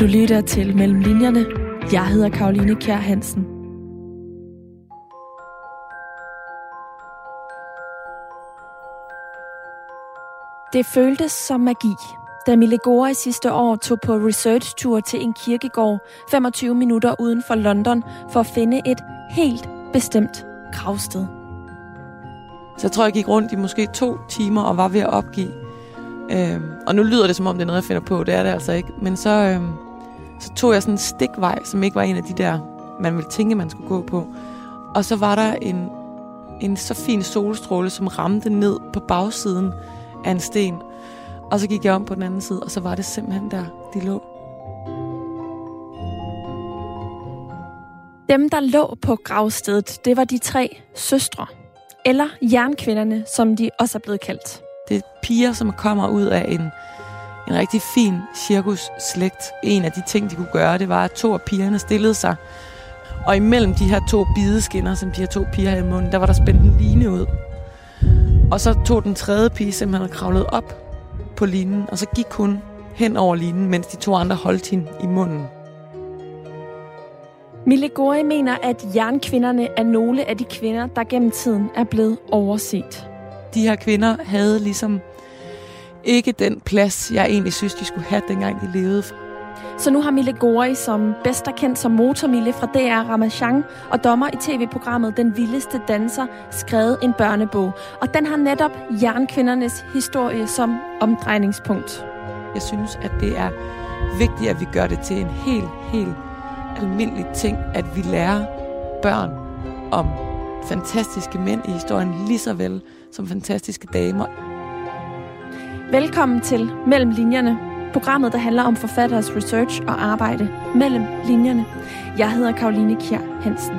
Du lytter til Mellem Linjerne. Jeg hedder Karoline Kjær Hansen. Det føltes som magi, da Mille Gore sidste år tog på research-tur til en kirkegård 25 minutter uden for London for at finde et helt bestemt gravsted. Så jeg tror, jeg gik rundt i måske to timer og var ved at opgive. Øhm, og nu lyder det, som om det er noget, jeg finder på. Det er det altså ikke. Men så, øhm, så tog jeg sådan en stikvej, som ikke var en af de der, man ville tænke, man skulle gå på. Og så var der en, en så fin solstråle, som ramte ned på bagsiden af en sten. Og så gik jeg om på den anden side, og så var det simpelthen der, de lå. Dem, der lå på gravstedet, det var de tre søstre. Eller jernkvinderne, som de også er blevet kaldt. Det er piger, som kommer ud af en, en rigtig fin cirkusslægt. En af de ting, de kunne gøre, det var, at to af pigerne stillede sig. Og imellem de her to bideskinner, som de her to piger havde i munden, der var der spændt en line ud. Og så tog den tredje pige simpelthen og kravlede op på linen, og så gik hun hen over linen, mens de to andre holdt hende i munden. Mille Gori mener, at jernkvinderne er nogle af de kvinder, der gennem tiden er blevet overset. De her kvinder havde ligesom ikke den plads, jeg egentlig synes, de skulle have, dengang de levede. Så nu har Mille Gori, som bedst er kendt som Motormille fra DR Ramachan og dommer i tv-programmet Den Vildeste Danser, skrevet en børnebog. Og den har netop jernkvindernes historie som omdrejningspunkt. Jeg synes, at det er vigtigt, at vi gør det til en helt, helt almindelig ting, at vi lærer børn om fantastiske mænd i historien, lige så vel som fantastiske damer. Velkommen til Mellem Linjerne, programmet, der handler om forfatteres research og arbejde mellem linjerne. Jeg hedder Karoline Kjær Hansen.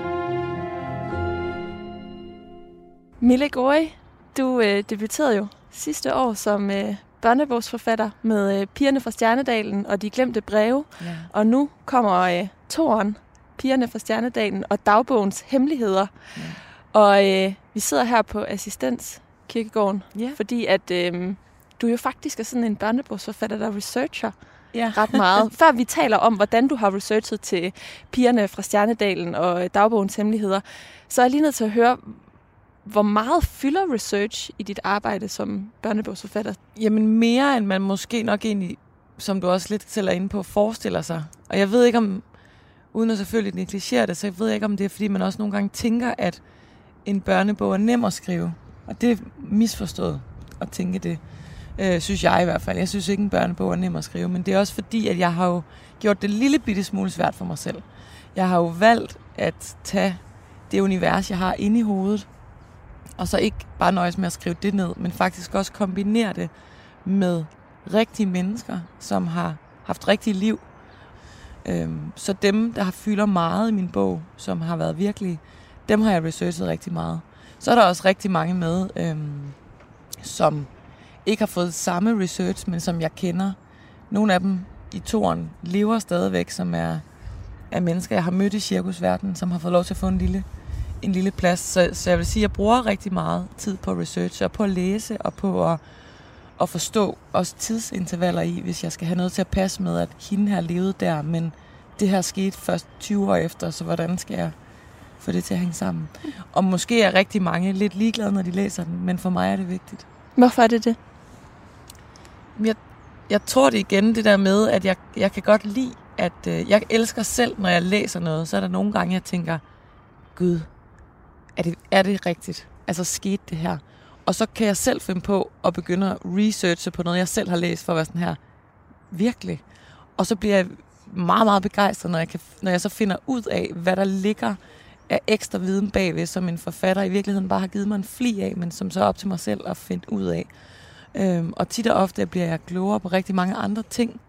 Mille Gori, du øh, debuterede jo sidste år som øh, børnebogsforfatter med øh, Pigerne fra Stjernedalen og De Glemte Breve. Ja. Og nu kommer øh, toren, Pigerne fra Stjernedalen og Dagbogens Hemmeligheder. Ja. Og øh, vi sidder her på Assistens Kirkegården, ja. fordi at øh, du jo faktisk er sådan en børnebogsforfatter, der researcher ja. ret meget. Før vi taler om, hvordan du har researchet til Pigerne fra Stjernedalen og Dagbogens Hemmeligheder, så er jeg lige nødt til at høre, hvor meget fylder research i dit arbejde som børnebogsforfatter? Jamen mere, end man måske nok egentlig, som du også lidt selv er inde på, forestiller sig. Og jeg ved ikke om, uden at selvfølgelig negligere det, så jeg ved ikke om det er, fordi man også nogle gange tænker, at en børnebog er nem at skrive. Og det er misforstået at tænke det, øh, synes jeg i hvert fald. Jeg synes ikke, en børnebog er nem at skrive, men det er også fordi, at jeg har jo gjort det lille bitte smule svært for mig selv. Jeg har jo valgt at tage det univers, jeg har inde i hovedet, og så ikke bare nøjes med at skrive det ned, men faktisk også kombinere det med rigtige mennesker, som har haft rigtige liv. Øhm, så dem, der har fylder meget i min bog, som har været virkelig, dem har jeg researchet rigtig meget. Så er der også rigtig mange med, øhm, som ikke har fået samme research, men som jeg kender. Nogle af dem i toren lever stadigvæk, som er, er mennesker, jeg har mødt i cirkusverdenen, som har fået lov til at få en lille en lille plads. Så, så jeg vil sige, at jeg bruger rigtig meget tid på research og på at læse og på at, at forstå også tidsintervaller i, hvis jeg skal have noget til at passe med, at hende har levet der, men det her skete først 20 år efter, så hvordan skal jeg få det til at hænge sammen? Og måske er rigtig mange lidt ligeglade, når de læser den, men for mig er det vigtigt. Hvorfor er det det? Jeg, jeg tror det igen, det der med, at jeg, jeg kan godt lide, at øh, jeg elsker selv, når jeg læser noget, så er der nogle gange, jeg tænker, Gud, er det, er det rigtigt? Altså skete det her? Og så kan jeg selv finde på at begynde at researche på noget, jeg selv har læst, for at være sådan her, virkelig. Og så bliver jeg meget, meget begejstret, når jeg, kan, når jeg så finder ud af, hvad der ligger af ekstra viden bagved, som en forfatter i virkeligheden bare har givet mig en fli af, men som så er op til mig selv at finde ud af. Øhm, og tit og ofte bliver jeg klogere på rigtig mange andre ting,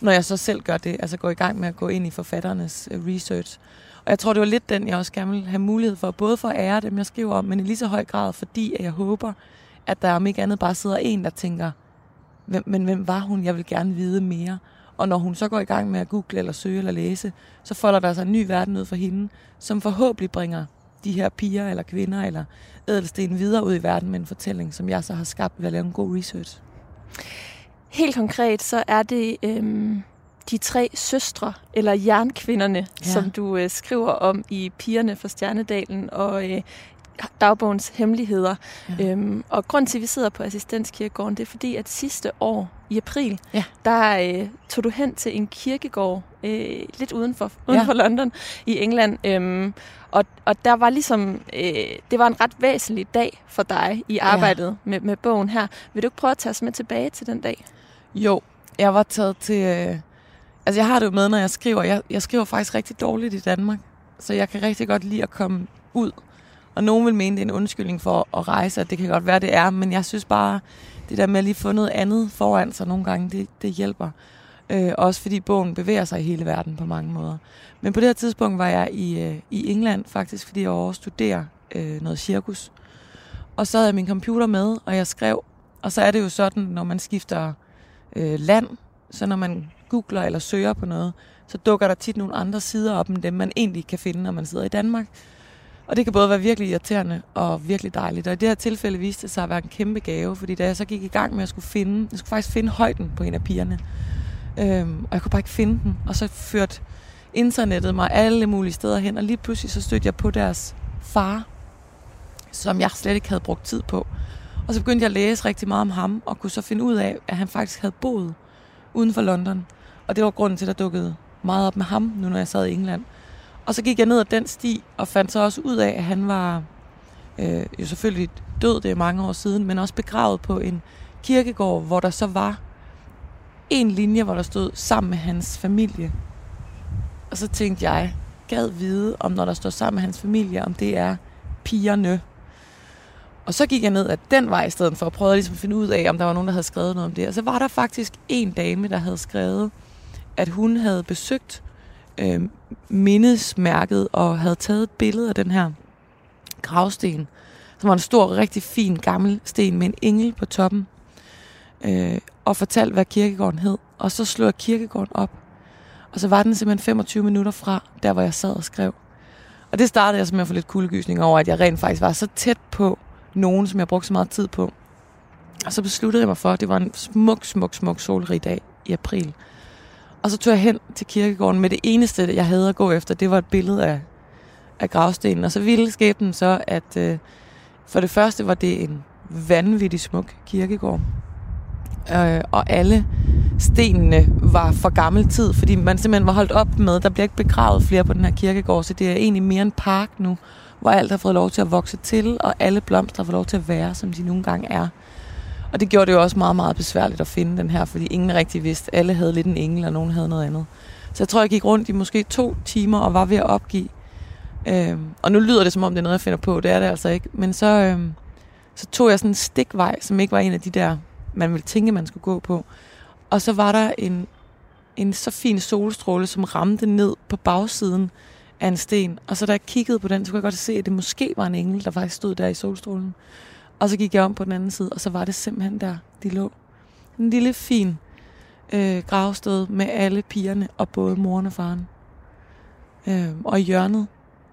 når jeg så selv gør det, altså går i gang med at gå ind i forfatternes øh, research. Og jeg tror, det var lidt den, jeg også gerne vil have mulighed for, både for at ære dem, jeg skriver om, men i lige så høj grad, fordi at jeg håber, at der om ikke andet bare sidder en, der tænker, hvem, men hvem var hun? Jeg vil gerne vide mere. Og når hun så går i gang med at google eller søge eller læse, så folder der sig en ny verden ud for hende, som forhåbentlig bringer de her piger eller kvinder eller ædelsten videre ud i verden med en fortælling, som jeg så har skabt ved at lave en god research. Helt konkret, så er det øhm, de tre søstre, eller jernkvinderne, ja. som du øh, skriver om i Pigerne fra Stjernedalen og øh, dagbogens hemmeligheder. Ja. Øhm, og grund til, at vi sidder på assistenskirkegården, det er fordi, at sidste år i april, ja. der øh, tog du hen til en kirkegård øh, lidt udenfor, uden ja. for London i England. Øhm, og, og der var ligesom, øh, det var en ret væsentlig dag for dig i arbejdet ja. med, med bogen her. Vil du ikke prøve at tage os med tilbage til den dag? Jo, jeg var taget til... Øh, altså jeg har det jo med, når jeg skriver. Jeg, jeg skriver faktisk rigtig dårligt i Danmark. Så jeg kan rigtig godt lide at komme ud og nogen vil mene, det er en undskyldning for at rejse, at det kan godt være, det er, men jeg synes bare, det der med at lige få noget andet foran sig nogle gange, det, det hjælper. Øh, også fordi bogen bevæger sig i hele verden på mange måder. Men på det her tidspunkt var jeg i, øh, i England faktisk, fordi jeg var studerer øh, noget cirkus. Og så havde jeg min computer med, og jeg skrev. Og så er det jo sådan, når man skifter øh, land, så når man googler eller søger på noget, så dukker der tit nogle andre sider op, end dem man egentlig kan finde, når man sidder i Danmark. Og det kan både være virkelig irriterende og virkelig dejligt. Og i det her tilfælde viste det sig at være en kæmpe gave, fordi da jeg så gik i gang med at skulle finde, jeg skulle faktisk finde højden på en af pigerne, øhm, og jeg kunne bare ikke finde den. Og så førte internettet mig alle mulige steder hen, og lige pludselig så stødte jeg på deres far, som jeg slet ikke havde brugt tid på. Og så begyndte jeg at læse rigtig meget om ham, og kunne så finde ud af, at han faktisk havde boet uden for London. Og det var grunden til, at der dukkede meget op med ham, nu når jeg sad i England. Og så gik jeg ned ad den sti, og fandt så også ud af, at han var øh, jo selvfølgelig død, det er mange år siden, men også begravet på en kirkegård, hvor der så var en linje, hvor der stod sammen med hans familie. Og så tænkte jeg, gad vide, om når der står sammen med hans familie, om det er pigerne. Og så gik jeg ned ad den vej i stedet for at prøve at ligesom finde ud af, om der var nogen, der havde skrevet noget om det. Og så var der faktisk en dame, der havde skrevet, at hun havde besøgt øh, mindesmærket og havde taget et billede af den her gravsten, som var en stor, rigtig fin gammel sten med en engel på toppen, øh, og fortalte, hvad kirkegården hed. Og så slog jeg kirkegården op, og så var den simpelthen 25 minutter fra, der hvor jeg sad og skrev. Og det startede jeg med at få lidt kuldegysning over, at jeg rent faktisk var så tæt på nogen, som jeg brugte så meget tid på. Og så besluttede jeg mig for, at det var en smuk, smuk, smuk solrig dag i april. Og så tog jeg hen til kirkegården med det eneste, jeg havde at gå efter, det var et billede af, af gravstenen. Og så ville skæbnen så, at øh, for det første var det en vanvittig smuk kirkegård. Øh, og alle stenene var for gammel tid, fordi man simpelthen var holdt op med, der bliver ikke begravet flere på den her kirkegård, så det er egentlig mere en park nu, hvor alt har fået lov til at vokse til, og alle blomster har fået lov til at være, som de nogle gange er. Og det gjorde det jo også meget, meget besværligt at finde den her, fordi ingen rigtig vidste. Alle havde lidt en engel, og nogen havde noget andet. Så jeg tror, jeg gik rundt i måske to timer og var ved at opgive. Øhm, og nu lyder det, som om det er noget, jeg finder på. Det er det altså ikke. Men så, øhm, så tog jeg sådan en stikvej, som ikke var en af de der, man ville tænke, man skulle gå på. Og så var der en, en så fin solstråle, som ramte ned på bagsiden af en sten. Og så da jeg kiggede på den, så kunne jeg godt se, at det måske var en engel, der faktisk stod der i solstrålen. Og så gik jeg om på den anden side, og så var det simpelthen der, de lå. En lille fin øh, gravsted med alle pigerne og både moren og faren. Øh, og i hjørnet,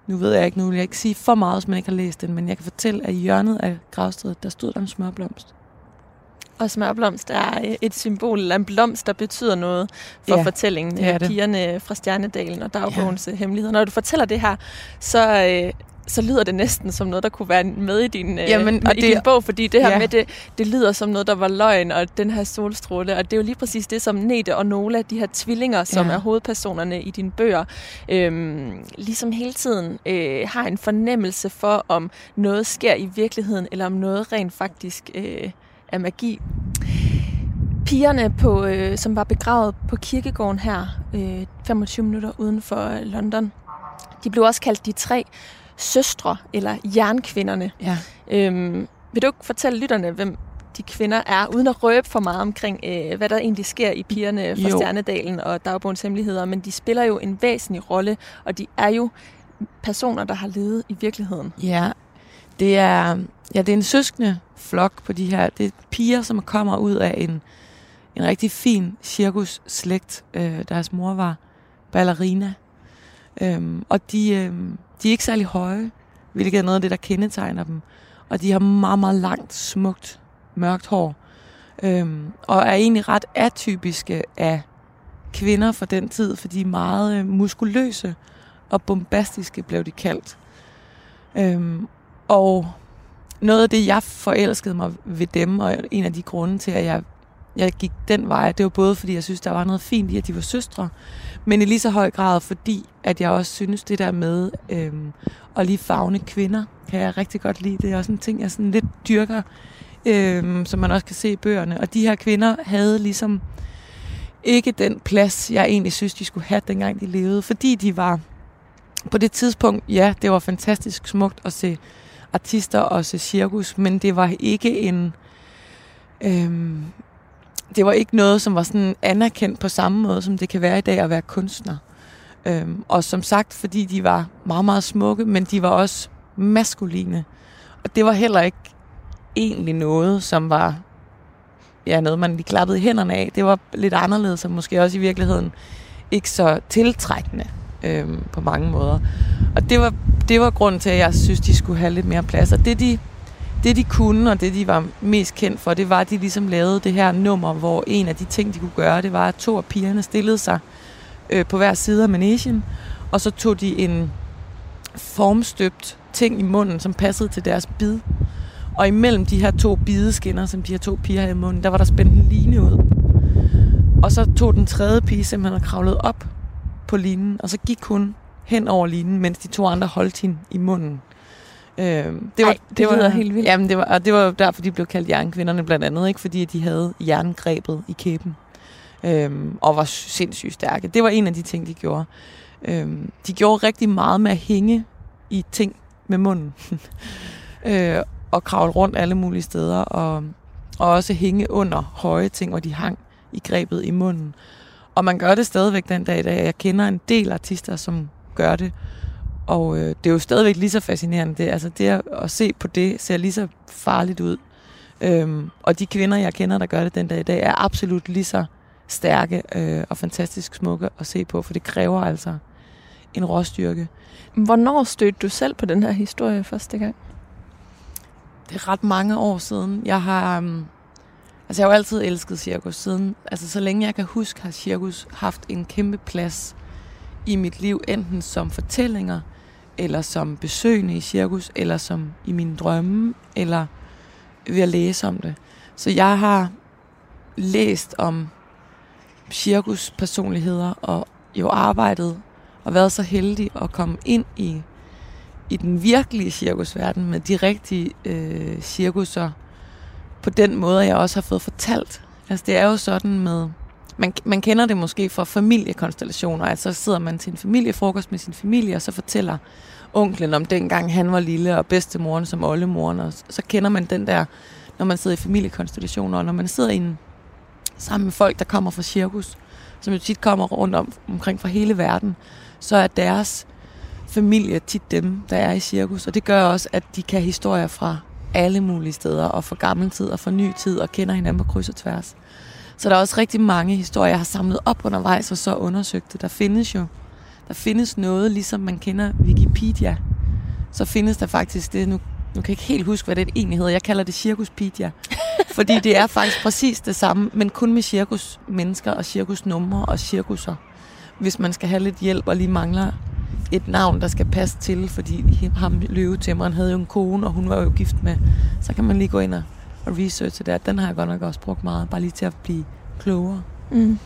nu ved jeg ikke, nu vil jeg ikke sige for meget, hvis man ikke har læst den, men jeg kan fortælle, at i hjørnet af gravstedet, der stod der en smørblomst. Og smørblomst er øh, et symbol, eller en blomst, der betyder noget for ja, fortællingen. Det det. Pigerne fra Stjernedalen og dagbogens ja. hemmeligheder. Når du fortæller det her, så, øh, så lyder det næsten som noget, der kunne være med i din, øh, Jamen, øh, i det, din bog, fordi det her ja. med, det, det lyder som noget, der var løgn, og den her solstråle, og det er jo lige præcis det, som Nete og Nola, de her tvillinger, som ja. er hovedpersonerne i dine bøger, øh, ligesom hele tiden øh, har en fornemmelse for, om noget sker i virkeligheden, eller om noget rent faktisk øh, er magi. Pigerne, på, øh, som var begravet på kirkegården her, øh, 25 minutter uden for London, de blev også kaldt de tre søstre, eller jernkvinderne. Ja. Øhm, vil du ikke fortælle lytterne, hvem de kvinder er, uden at røbe for meget omkring, øh, hvad der egentlig sker i pigerne fra jo. Stjernedalen og Dagbogens Hemmeligheder, men de spiller jo en væsentlig rolle, og de er jo personer, der har levet i virkeligheden. Ja, det er, ja, det er en søskende flok på de her. Det er piger, som kommer ud af en, en rigtig fin cirkusslægt. Øh, deres mor var ballerina. Øhm, og de, øhm, de er ikke særlig høje, hvilket er noget af det, der kendetegner dem. Og de har meget, meget langt, smukt, mørkt hår. Øhm, og er egentlig ret atypiske af kvinder fra den tid, for de er meget øh, muskuløse og bombastiske, blev de kaldt. Øhm, og noget af det, jeg forelskede mig ved dem, og en af de grunde til, at jeg, jeg gik den vej, det var både fordi, jeg synes, der var noget fint i, at de var søstre, men i lige så høj grad fordi, at jeg også synes, det der med øhm, at lige fagne kvinder, kan jeg rigtig godt lide. Det er også en ting, jeg sådan lidt dyrker, øhm, som man også kan se i bøgerne. Og de her kvinder havde ligesom ikke den plads, jeg egentlig synes, de skulle have, dengang de levede, fordi de var på det tidspunkt, ja, det var fantastisk smukt at se artister og se cirkus, men det var ikke en... Øhm, det var ikke noget, som var sådan anerkendt på samme måde, som det kan være i dag at være kunstner. Øhm, og som sagt, fordi de var meget, meget smukke, men de var også maskuline. Og det var heller ikke egentlig noget, som var ja, noget, man lige klappede hænderne af. Det var lidt anderledes, og måske også i virkeligheden ikke så tiltrækkende øhm, på mange måder. Og det var, det var grunden til, at jeg synes, de skulle have lidt mere plads. Og det de, det, de kunne, og det, de var mest kendt for, det var, at de ligesom lavede det her nummer, hvor en af de ting, de kunne gøre, det var, at to af pigerne stillede sig øh, på hver side af manesien, og så tog de en formstøbt ting i munden, som passede til deres bid. Og imellem de her to bideskinner, som de her to piger havde i munden, der var der spændt en line ud. Og så tog den tredje pige simpelthen og kravlede op på linen, og så gik hun hen over linen, mens de to andre holdt hende i munden. Øh, det var, Ej, det, det var helt vildt. Jamen, det var, og det var derfor, de blev kaldt jernkvinderne blandt andet, ikke? fordi de havde jerngrebet i kæben øhm, og var sindssygt stærke. Det var en af de ting, de gjorde. Øhm, de gjorde rigtig meget med at hænge i ting med munden. øh, og kravle rundt alle mulige steder, og, og også hænge under høje ting, hvor de hang i grebet i munden. Og man gør det stadigvæk den dag i dag. Jeg kender en del artister, som gør det. Og øh, det er jo stadigvæk lige så fascinerende. Det, altså det at se på det ser lige så farligt ud. Øhm, og de kvinder, jeg kender, der gør det den dag i dag, er absolut lige så stærke øh, og fantastisk smukke at se på, for det kræver altså en råstyrke. Hvornår stødte du selv på den her historie første gang? Det er ret mange år siden. Jeg har, um, altså jeg har jo altid elsket cirkus siden. Altså så længe jeg kan huske, har cirkus haft en kæmpe plads i mit liv, enten som fortællinger, eller som besøgende i cirkus, eller som i mine drømme, eller ved at læse om det. Så jeg har læst om cirkuspersonligheder og jo arbejdet og været så heldig at komme ind i, i den virkelige cirkusverden med de rigtige øh, cirkusser på den måde, jeg også har fået fortalt. Altså det er jo sådan med, man, man kender det måske fra familiekonstellationer, altså sidder man til en familiefrokost med sin familie, og så fortæller onklen om dengang han var lille, og bedstemoren som oldemoren, og så kender man den der, når man sidder i familiekonstellationer, og når man sidder i en sammen med folk, der kommer fra cirkus, som jo tit kommer rundt om, omkring fra hele verden, så er deres familie tit dem, der er i cirkus. Og det gør også, at de kan historier fra alle mulige steder, og fra gammel tid og fra ny tid, og kender hinanden på kryds og tværs. Så der er også rigtig mange historier, jeg har samlet op undervejs og så undersøgt det. Der findes jo der findes noget, ligesom man kender Wikipedia. Så findes der faktisk det, nu, nu kan jeg ikke helt huske, hvad det egentlig hedder. Jeg kalder det Circuspedia. Fordi det er faktisk præcis det samme, men kun med cirkusmennesker og cirkusnumre og cirkusser. Hvis man skal have lidt hjælp og lige mangler et navn, der skal passe til, fordi ham løvetæmmeren havde jo en kone, og hun var jo gift med, så kan man lige gå ind og, og researche det. Den har jeg godt nok også brugt meget, bare lige til at blive klogere. Mm.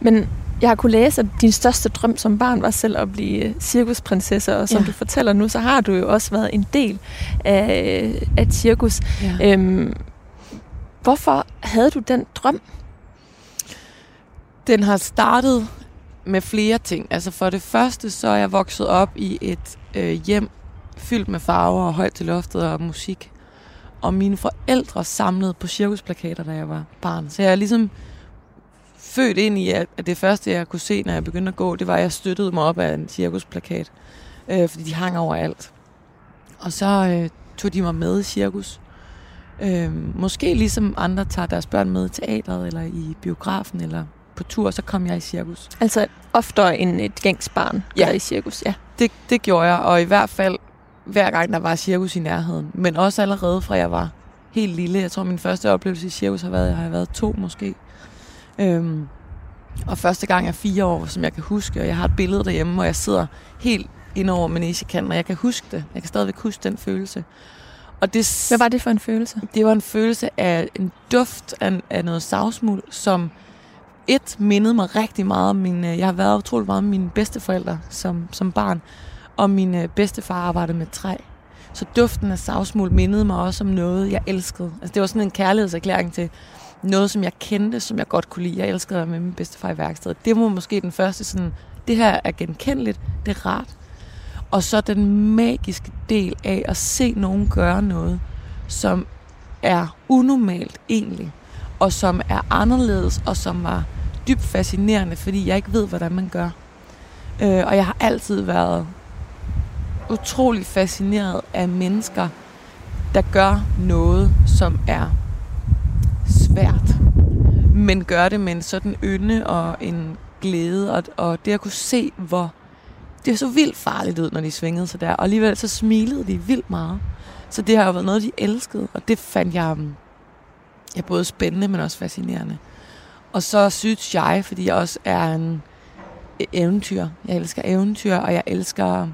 Men jeg har kunne læse, at din største drøm som barn var selv at blive cirkusprinsesse, og som ja. du fortæller nu, så har du jo også været en del af, af et cirkus. Ja. Øhm, Hvorfor havde du den drøm? Den har startet med flere ting. Altså for det første, så er jeg vokset op i et øh, hjem fyldt med farver og højt til loftet og musik. Og mine forældre samlede på cirkusplakater, da jeg var barn. Så jeg er ligesom født ind i, at det første, jeg kunne se, når jeg begyndte at gå, det var, at jeg støttede mig op af en cirkusplakat. Øh, fordi de hang over alt. Og så øh, tog de mig med i cirkus. Øh, måske ligesom andre tager deres børn med i teatret, eller i biografen, eller på tur, så kom jeg i cirkus. Altså oftere end et gængsbarn ja. i cirkus, ja. Det, det gjorde jeg, og i hvert fald hver gang der var cirkus i nærheden. Men også allerede fra jeg var helt lille. Jeg tror, min første oplevelse i cirkus har været, jeg har været to måske. Øhm, Og første gang er fire år, som jeg kan huske, og jeg har et billede derhjemme, og jeg sidder helt ind over manesiekanten, og jeg kan huske det. Jeg kan stadigvæk huske den følelse. Og det, Hvad var det for en følelse? Det var en følelse af en duft af, af noget savsmuld, som et mindede mig rigtig meget om min... Jeg har været utrolig meget med mine bedsteforældre som, som barn, og min øh, bedstefar arbejdede med træ. Så duften af savsmuld mindede mig også om noget, jeg elskede. Altså, det var sådan en kærlighedserklæring til noget, som jeg kendte, som jeg godt kunne lide. Jeg elskede at med min bedstefar i værkstedet. Det var måske den første sådan, det her er genkendeligt, det er rart. Og så den magiske del af at se nogen gøre noget, som er unormalt egentlig, og som er anderledes, og som var dybt fascinerende, fordi jeg ikke ved, hvordan man gør. Øh, og jeg har altid været utrolig fascineret af mennesker, der gør noget, som er svært, men gør det med en sådan ynde og en glæde, og, og det at kunne se, hvor det så vildt farligt ud, når de svingede sig der, og alligevel så smilede de vildt meget. Så det har jo været noget, de elskede, og det fandt jeg jeg ja, både spændende, men også fascinerende. Og så synes jeg, fordi jeg også er en e-, eventyr. Jeg elsker eventyr, og jeg elsker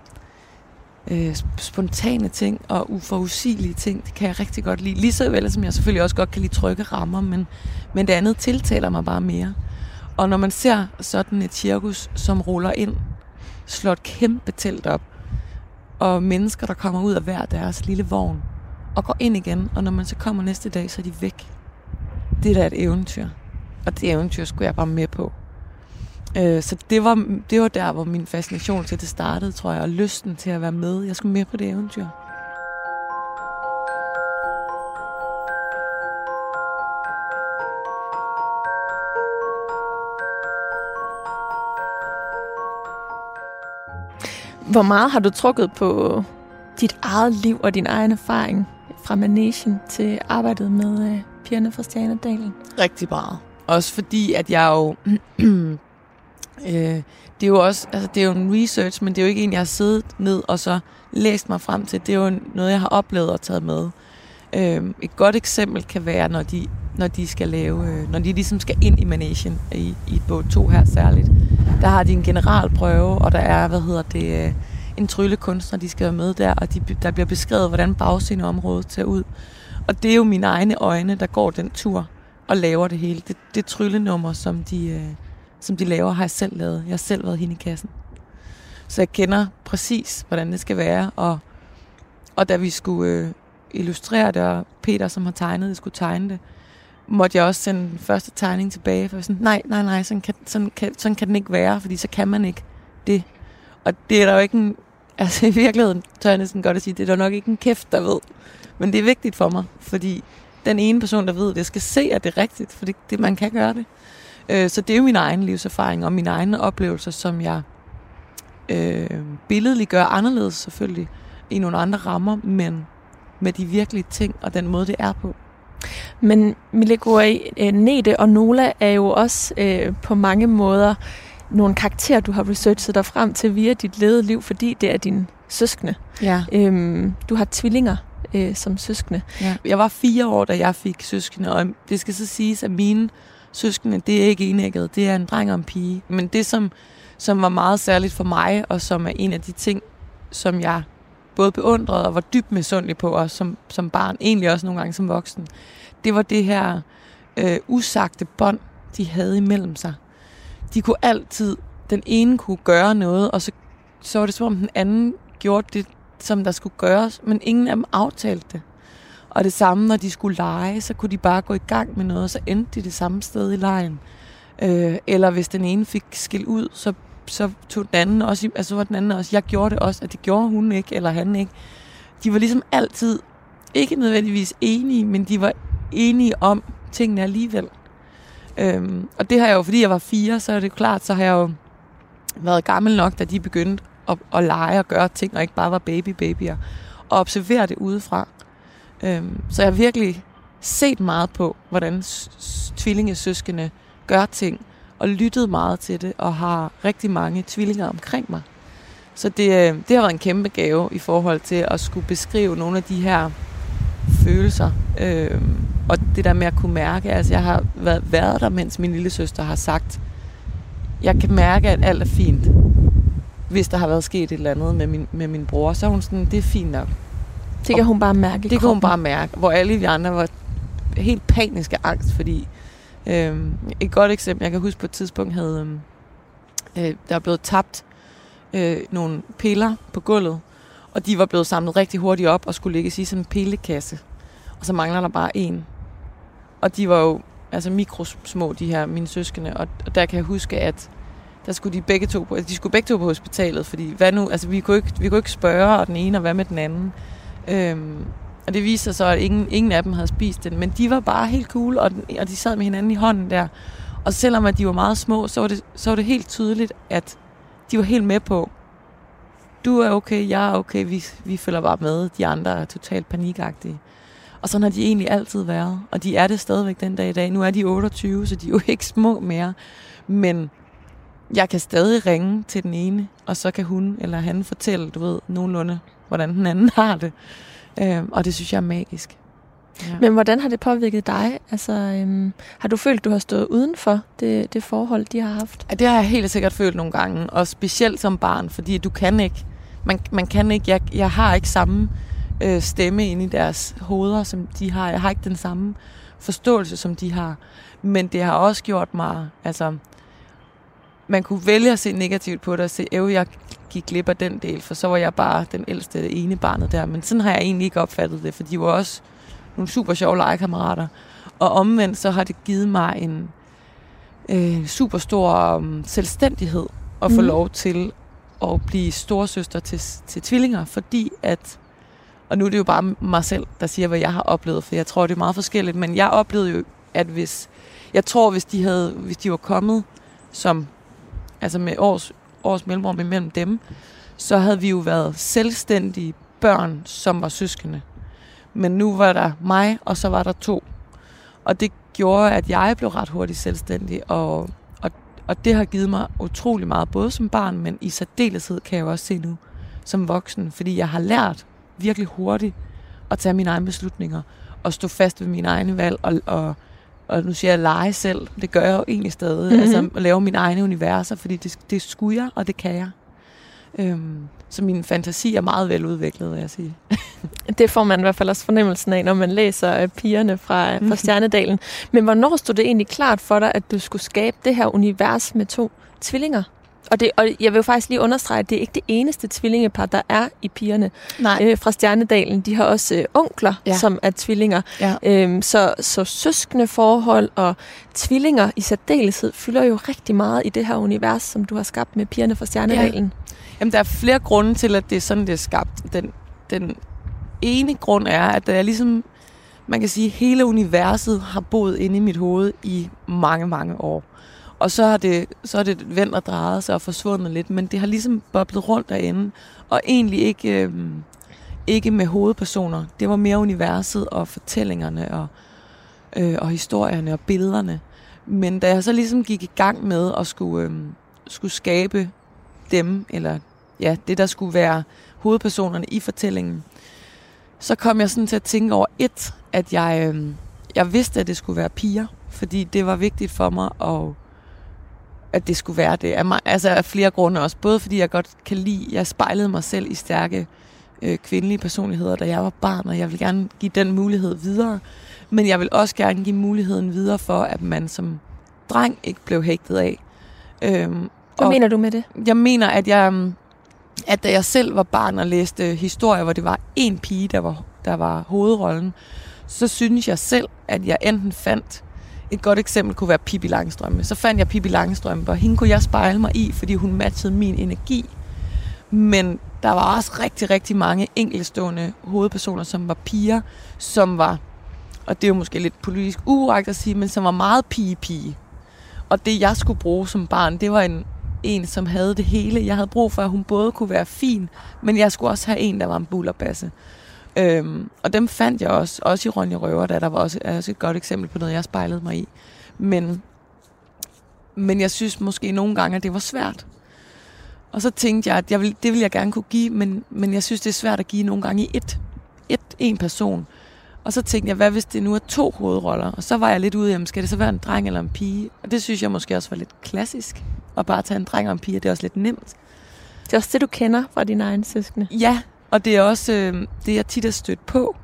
øh, spontane ting og uforudsigelige ting. Det kan jeg rigtig godt lide. Lige så vel som jeg selvfølgelig også godt kan lide trygge rammer, men, men det andet tiltaler mig bare mere. Og når man ser sådan et cirkus, som ruller ind, slår et kæmpe telt op, og mennesker, der kommer ud af hver deres lille vogn, og går ind igen, og når man så kommer næste dag, så er de væk. Det er da et eventyr. Og det eventyr skulle jeg bare med på. Øh, så det var, det var der, hvor min fascination til det startede, tror jeg, og lysten til at være med. Jeg skulle med på det eventyr. Hvor meget har du trukket på dit eget liv og din egen erfaring fra Manation til arbejdet med øh, pigerne fra Stjernedalen? Rigtig meget. Også fordi, at jeg jo Øh, det er jo også, altså det er jo en research, men det er jo ikke en, jeg har siddet ned og så læst mig frem til. Det er jo noget, jeg har oplevet og taget med. Øh, et godt eksempel kan være, når de, når de skal lave, øh, når de ligesom skal ind i managen, i, i båd 2 her særligt. Der har de en generalprøve, og der er, hvad hedder det, øh, en tryllekunstner, de skal være med der, og de, der bliver beskrevet, hvordan bagsceneområdet ser ud. Og det er jo mine egne øjne, der går den tur og laver det hele. Det, det tryllenummer, som de, øh, som de laver, har jeg selv lavet. Jeg har selv været hende i kassen. Så jeg kender præcis, hvordan det skal være. Og, og da vi skulle øh, illustrere det, og Peter, som har tegnet det, skulle tegne det, måtte jeg også sende den første tegning tilbage. For sådan, nej, nej, nej, sådan kan, sådan, kan, sådan kan den ikke være, fordi så kan man ikke det. Og det er der jo ikke en... Altså i virkeligheden tør jeg næsten godt at sige, det er der nok ikke en kæft, der ved. Men det er vigtigt for mig, fordi den ene person, der ved det, skal se, at det er rigtigt, for det, det, man kan gøre det. Øh, så det er jo min egen livserfaring og mine egne oplevelser, som jeg øh, billedligt gør anderledes selvfølgelig i nogle andre rammer, men med de virkelige ting og den måde, det er på. Men Milegoi, øh, Nete og Nola er jo også øh, på mange måder nogle karakterer, du har researchet dig frem til via dit levede liv, fordi det er din søskende. Ja. Øhm, du har tvillinger øh, som søskende. Ja. Jeg var fire år, da jeg fik søskende, og det skal så siges, at mine søskende, det er ikke enægget, det er en dreng og en pige. Men det, som, som var meget særligt for mig, og som er en af de ting, som jeg både beundrede og var dybt misundelig på, også som, som barn, egentlig også nogle gange som voksen, det var det her øh, usagte bånd, de havde imellem sig. De kunne altid, den ene kunne gøre noget, og så, så var det som om den anden gjorde det, som der skulle gøres, men ingen af dem aftalte det. Og det samme, når de skulle lege, så kunne de bare gå i gang med noget, og så endte de det samme sted i lejen. Øh, eller hvis den ene fik skilt ud, så, så tog den anden også, altså var den anden også, jeg gjorde det også, at det gjorde hun ikke, eller han ikke. De var ligesom altid, ikke nødvendigvis enige, men de var enige om tingene alligevel. Øhm, og det har jeg jo, fordi jeg var fire, så er det klart, så har jeg jo været gammel nok, da de begyndte at, at lege og gøre ting, og ikke bare var baby-babyer, og observere det udefra. Øhm, så jeg har virkelig set meget på, hvordan tvillingesøskende gør ting, og lyttet meget til det, og har rigtig mange tvillinger omkring mig. Så det, øh, det har været en kæmpe gave i forhold til at skulle beskrive nogle af de her følelser. Øhm, og det der med at kunne mærke, altså jeg har været, været der, mens min lille søster har sagt jeg kan mærke, at alt er fint. Hvis der har været sket et eller andet med min, med min bror, så er hun sådan, det er fint nok. Det kan hun bare mærke Det kan hun bare mærke. Hvor alle vi andre var helt paniske angst, fordi øh, et godt eksempel, jeg kan huske på et tidspunkt, havde øh, der er blevet tabt øh, nogle piller på gulvet, og de var blevet samlet rigtig hurtigt op og skulle ligge i sådan en pillekasse. Og så mangler der bare en. Og de var jo altså mikrosmå, de her mine søskende, og, og der kan jeg huske, at der skulle de begge to på, de skulle begge to på hospitalet, fordi hvad nu, altså vi kunne ikke, vi kunne ikke spørge, og den ene, og hvad med den anden. Øhm, og det viste sig så, at ingen, ingen af dem havde spist den, men de var bare helt cool, og, den, og de sad med hinanden i hånden der. Og selvom at de var meget små, så var det, så var det helt tydeligt, at de var helt med på, du er okay, jeg er okay, vi, vi følger bare med, de andre er totalt panikagtige. Og sådan har de egentlig altid været, og de er det stadigvæk den dag i dag. Nu er de 28, så de er jo ikke små mere, men jeg kan stadig ringe til den ene, og så kan hun eller han fortælle, du ved, nogenlunde, hvordan den anden har det. Øhm, og det synes jeg er magisk. Ja. Men hvordan har det påvirket dig? Altså, øhm, har du følt, du har stået uden for det, det forhold, de har haft? Ja, det har jeg helt sikkert følt nogle gange, og specielt som barn, fordi du kan ikke, man, man kan ikke, jeg, jeg har ikke samme øh, stemme ind i deres hoveder, som de har. Jeg har ikke den samme forståelse, som de har. Men det har også gjort mig, altså, man kunne vælge at se negativt på det og se, at jeg gik glip af den del, for så var jeg bare den ældste ene barnet der. Men sådan har jeg egentlig ikke opfattet det, for de var også nogle super sjove legekammerater. Og omvendt så har det givet mig en øh, super stor um, selvstændighed at få mm. lov til at blive storsøster til, til tvillinger, fordi at, og nu er det jo bare mig selv, der siger, hvad jeg har oplevet, for jeg tror, det er meget forskelligt, men jeg oplevede jo, at hvis, jeg tror, hvis de, havde, hvis de var kommet som, altså med års, års mellemrum imellem dem, så havde vi jo været selvstændige børn, som var søskende. Men nu var der mig, og så var der to. Og det gjorde, at jeg blev ret hurtigt selvstændig, og, og, og det har givet mig utrolig meget, både som barn, men i særdeleshed kan jeg også se nu som voksen, fordi jeg har lært virkelig hurtigt at tage mine egne beslutninger, og stå fast ved mine egne valg, og, og, og nu siger jeg lege selv, det gør jeg jo egentlig stadig, mm-hmm. altså at lave mine egne universer, fordi det, det skulle jeg, og det kan jeg. Øhm, så min fantasi er meget veludviklet, vil jeg sige. det får man i hvert fald også fornemmelsen af, når man læser uh, pigerne fra, uh, fra Stjernedalen. Men hvornår stod det egentlig klart for dig, at du skulle skabe det her univers med to tvillinger? Og, det, og jeg vil jo faktisk lige understrege, at det er ikke det eneste tvillingepar, der er i pigerne Nej. Øh, fra Stjernedalen. De har også øh, onkler, ja. som er tvillinger. Ja. Øhm, så, så søskende forhold og tvillinger i særdeleshed fylder jo rigtig meget i det her univers, som du har skabt med pigerne fra Stjernedalen. Ja. Jamen, der er flere grunde til, at det er sådan, det er skabt. Den, den ene grund er, at der er ligesom, man kan sige, hele universet har boet inde i mit hoved i mange, mange år. Og så har det, så er det vendt og drejet sig og forsvundet lidt, men det har ligesom boblet rundt derinde. Og egentlig ikke, øh, ikke med hovedpersoner. Det var mere universet og fortællingerne og, øh, og historierne og billederne. Men da jeg så ligesom gik i gang med at skulle, øh, skulle skabe dem, eller ja, det der skulle være hovedpersonerne i fortællingen, så kom jeg sådan til at tænke over et, at jeg, øh, jeg vidste, at det skulle være piger, fordi det var vigtigt for mig, at, at det skulle være det. Af, altså af flere grunde også. Både fordi jeg godt kan lide, jeg spejlede mig selv i stærke øh, kvindelige personligheder, da jeg var barn, og jeg vil gerne give den mulighed videre. Men jeg vil også gerne give muligheden videre for, at man som dreng ikke blev hægtet af. Øhm, hvad og mener du med det? Jeg mener, at jeg, um, at da jeg selv var barn og læste historier, hvor det var en pige, der var, der var hovedrollen, så synes jeg selv, at jeg enten fandt et godt eksempel kunne være Pippi Langstrømpe. Så fandt jeg Pippi Langstrømpe, og hende kunne jeg spejle mig i, fordi hun matchede min energi. Men der var også rigtig, rigtig mange enkeltstående hovedpersoner, som var piger, som var, og det er jo måske lidt politisk uret at sige, men som var meget pige-pige. Og det, jeg skulle bruge som barn, det var en en, som havde det hele. Jeg havde brug for, at hun både kunne være fin, men jeg skulle også have en, der var en bullerbasse. Øhm, og dem fandt jeg også, også i Ronja Røver, der, der var også, også et godt eksempel på noget, jeg spejlede mig i. Men, men jeg synes måske nogle gange, at det var svært. Og så tænkte jeg, at jeg vil, det vil jeg gerne kunne give, men, men jeg synes, det er svært at give nogle gange i et, et en person. Og så tænkte jeg, hvad hvis det nu er to hovedroller? Og så var jeg lidt ude, jamen skal det så være en dreng eller en pige? Og det synes jeg måske også var lidt klassisk at bare tage en dreng og en pige. Det er også lidt nemt. Det er også det, du kender fra dine egne søskende. Ja, og det er også øh, det, jeg tit har stødt på.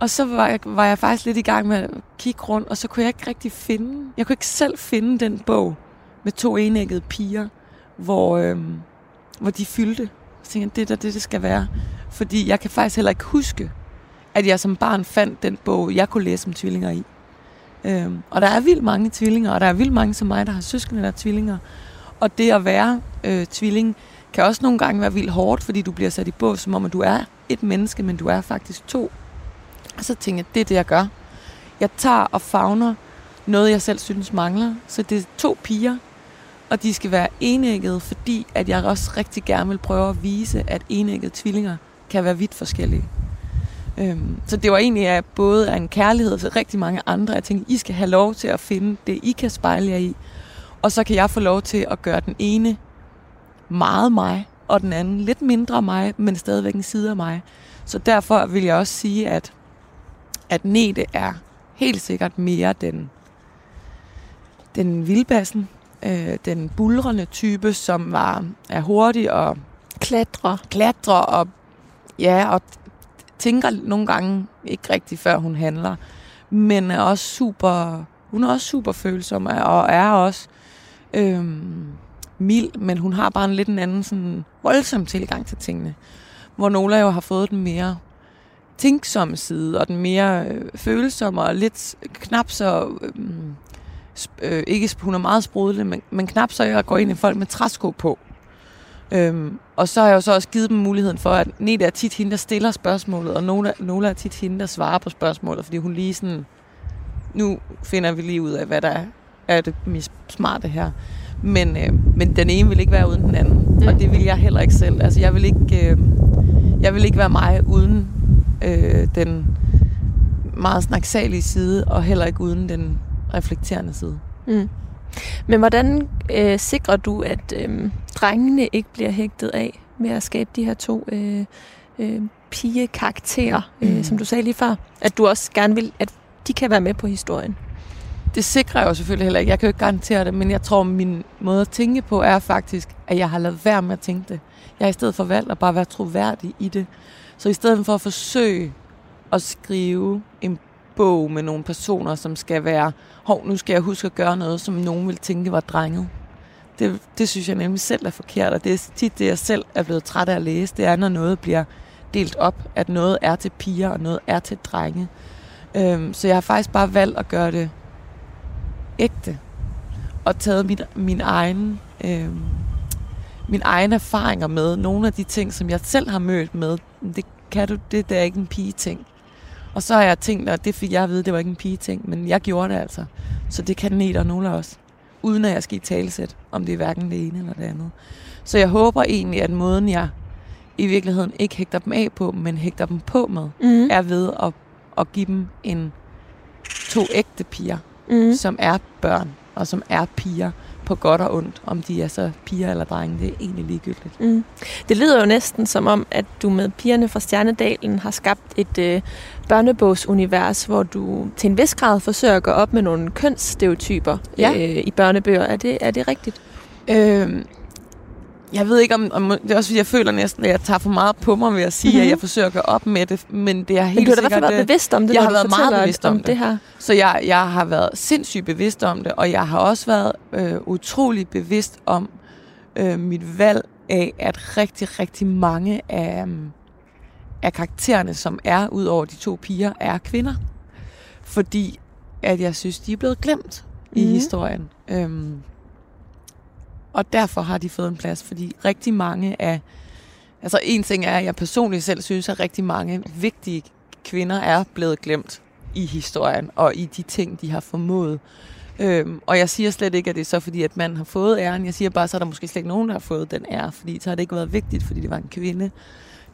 Og så var jeg, var jeg faktisk lidt i gang med at kigge rundt, og så kunne jeg ikke rigtig finde... Jeg kunne ikke selv finde den bog med to enæggede piger, hvor, øh, hvor de fyldte. Så tænkte jeg, det er det, det skal være. Fordi jeg kan faktisk heller ikke huske, at jeg som barn fandt den bog, jeg kunne læse om tvillinger i. Øhm, og der er vildt mange tvillinger, og der er vildt mange som mig, der har søskende, der er tvillinger. Og det at være øh, tvilling kan også nogle gange være vildt hårdt, fordi du bliver sat i bås, som om at du er et menneske, men du er faktisk to. Og så tænker jeg, det er det, jeg gør. Jeg tager og fagner noget, jeg selv synes mangler. Så det er to piger, og de skal være enæggede, fordi at jeg også rigtig gerne vil prøve at vise, at enæggede tvillinger kan være vidt forskellige. Øhm, så det var egentlig at både af en kærlighed til rigtig mange andre. Jeg tænkte, I skal have lov til at finde det, I kan spejle jer i. Og så kan jeg få lov til at gøre den ene meget mig, og den anden lidt mindre mig, men stadigvæk en side af mig. Så derfor vil jeg også sige, at, at Nete er helt sikkert mere den, den vildbassen, øh, den bulrende type, som var, er hurtig og klatre. klatre og, ja, og tænker nogle gange ikke rigtigt, før hun handler. Men er også super, hun er også super følsom og er også øhm, mild, men hun har bare en lidt en anden sådan voldsom tilgang til tingene. Hvor Nola jo har fået den mere tænksomme side, og den mere øh, følsomme og lidt knap så... Øh, øh, ikke, hun er meget sprudelig, men, men knap så jeg går ind i folk med træsko på. Øhm, og så har jeg jo så også givet dem muligheden for, at Neda er tit hende, der stiller spørgsmålet, og Nola, Nola er tit hende, der svarer på spørgsmålet, fordi hun lige sådan, nu finder vi lige ud af, hvad der er, er det mest smarte her. Men, øh, men den ene vil ikke være uden den anden, mm. og det vil jeg heller ikke selv. Altså jeg vil ikke, øh, jeg vil ikke være mig uden øh, den meget snaksalige side, og heller ikke uden den reflekterende side. Mm. Men hvordan øh, sikrer du, at øh, drengene ikke bliver hægtet af med at skabe de her to øh, øh, pigekarakterer, øh, mm. som du sagde lige før? At du også gerne vil, at de kan være med på historien? Det sikrer jeg jo selvfølgelig heller ikke. Jeg kan jo ikke garantere det, men jeg tror, min måde at tænke på er faktisk, at jeg har lavet være med at tænke det. Jeg har i stedet for valgt at bare være troværdig i det. Så i stedet for at forsøge at skrive en bog med nogle personer, som skal være, hov, nu skal jeg huske at gøre noget, som nogen vil tænke var drenget. Det, det synes jeg nemlig selv er forkert, og det er tit det, jeg selv er blevet træt af at læse. Det er, når noget bliver delt op, at noget er til piger, og noget er til drenge. Øhm, så jeg har faktisk bare valgt at gøre det ægte, og taget min, min egen... Øhm, min egen erfaringer med nogle af de ting, som jeg selv har mødt med. Det kan du, det, det er ikke en pige ting. Og så har jeg tænkt, at det fik jeg at vide, det var ikke en pige ting, men jeg gjorde det altså. Så det kan Nete og nogle også. Uden at jeg skal i talesæt, om det er hverken det ene eller det andet. Så jeg håber egentlig, at måden jeg i virkeligheden ikke hægter dem af på, men hægter dem på med, mm. er ved at, at give dem en to ægte piger, mm. som er børn og som er piger på godt og ondt, om de er så piger eller drenge, det er egentlig ligegyldigt. Mm. Det lyder jo næsten som om, at du med pigerne fra Stjernedalen har skabt et øh, børnebogsunivers, hvor du til en vis grad forsøger at gå op med nogle kønsstereotyper ja. øh, i børnebøger. Er det, er det rigtigt? Øh, jeg ved ikke, om, om det er også, fordi jeg føler næsten, at jeg tager for meget på mig ved at sige, mm-hmm. at jeg forsøger at gøre op med det, men det er helt men du har fald været bevidst om det, Jeg har været meget bevidst om, om det. det her. Så jeg, jeg har været sindssygt bevidst om det, og jeg har også været øh, utrolig bevidst om øh, mit valg af, at rigtig, rigtig mange af, af karaktererne, som er ud over de to piger, er kvinder. Fordi at jeg synes, de er blevet glemt mm. i mhm. historien. Øhm, og derfor har de fået en plads, fordi rigtig mange af... Altså en ting er, at jeg personligt selv synes, at rigtig mange vigtige kvinder er blevet glemt i historien og i de ting, de har formået. Øhm, og jeg siger slet ikke, at det er så fordi, at man har fået æren. Jeg siger bare, så er der måske slet ikke nogen, der har fået den ære, fordi så har det ikke været vigtigt, fordi det var en kvinde.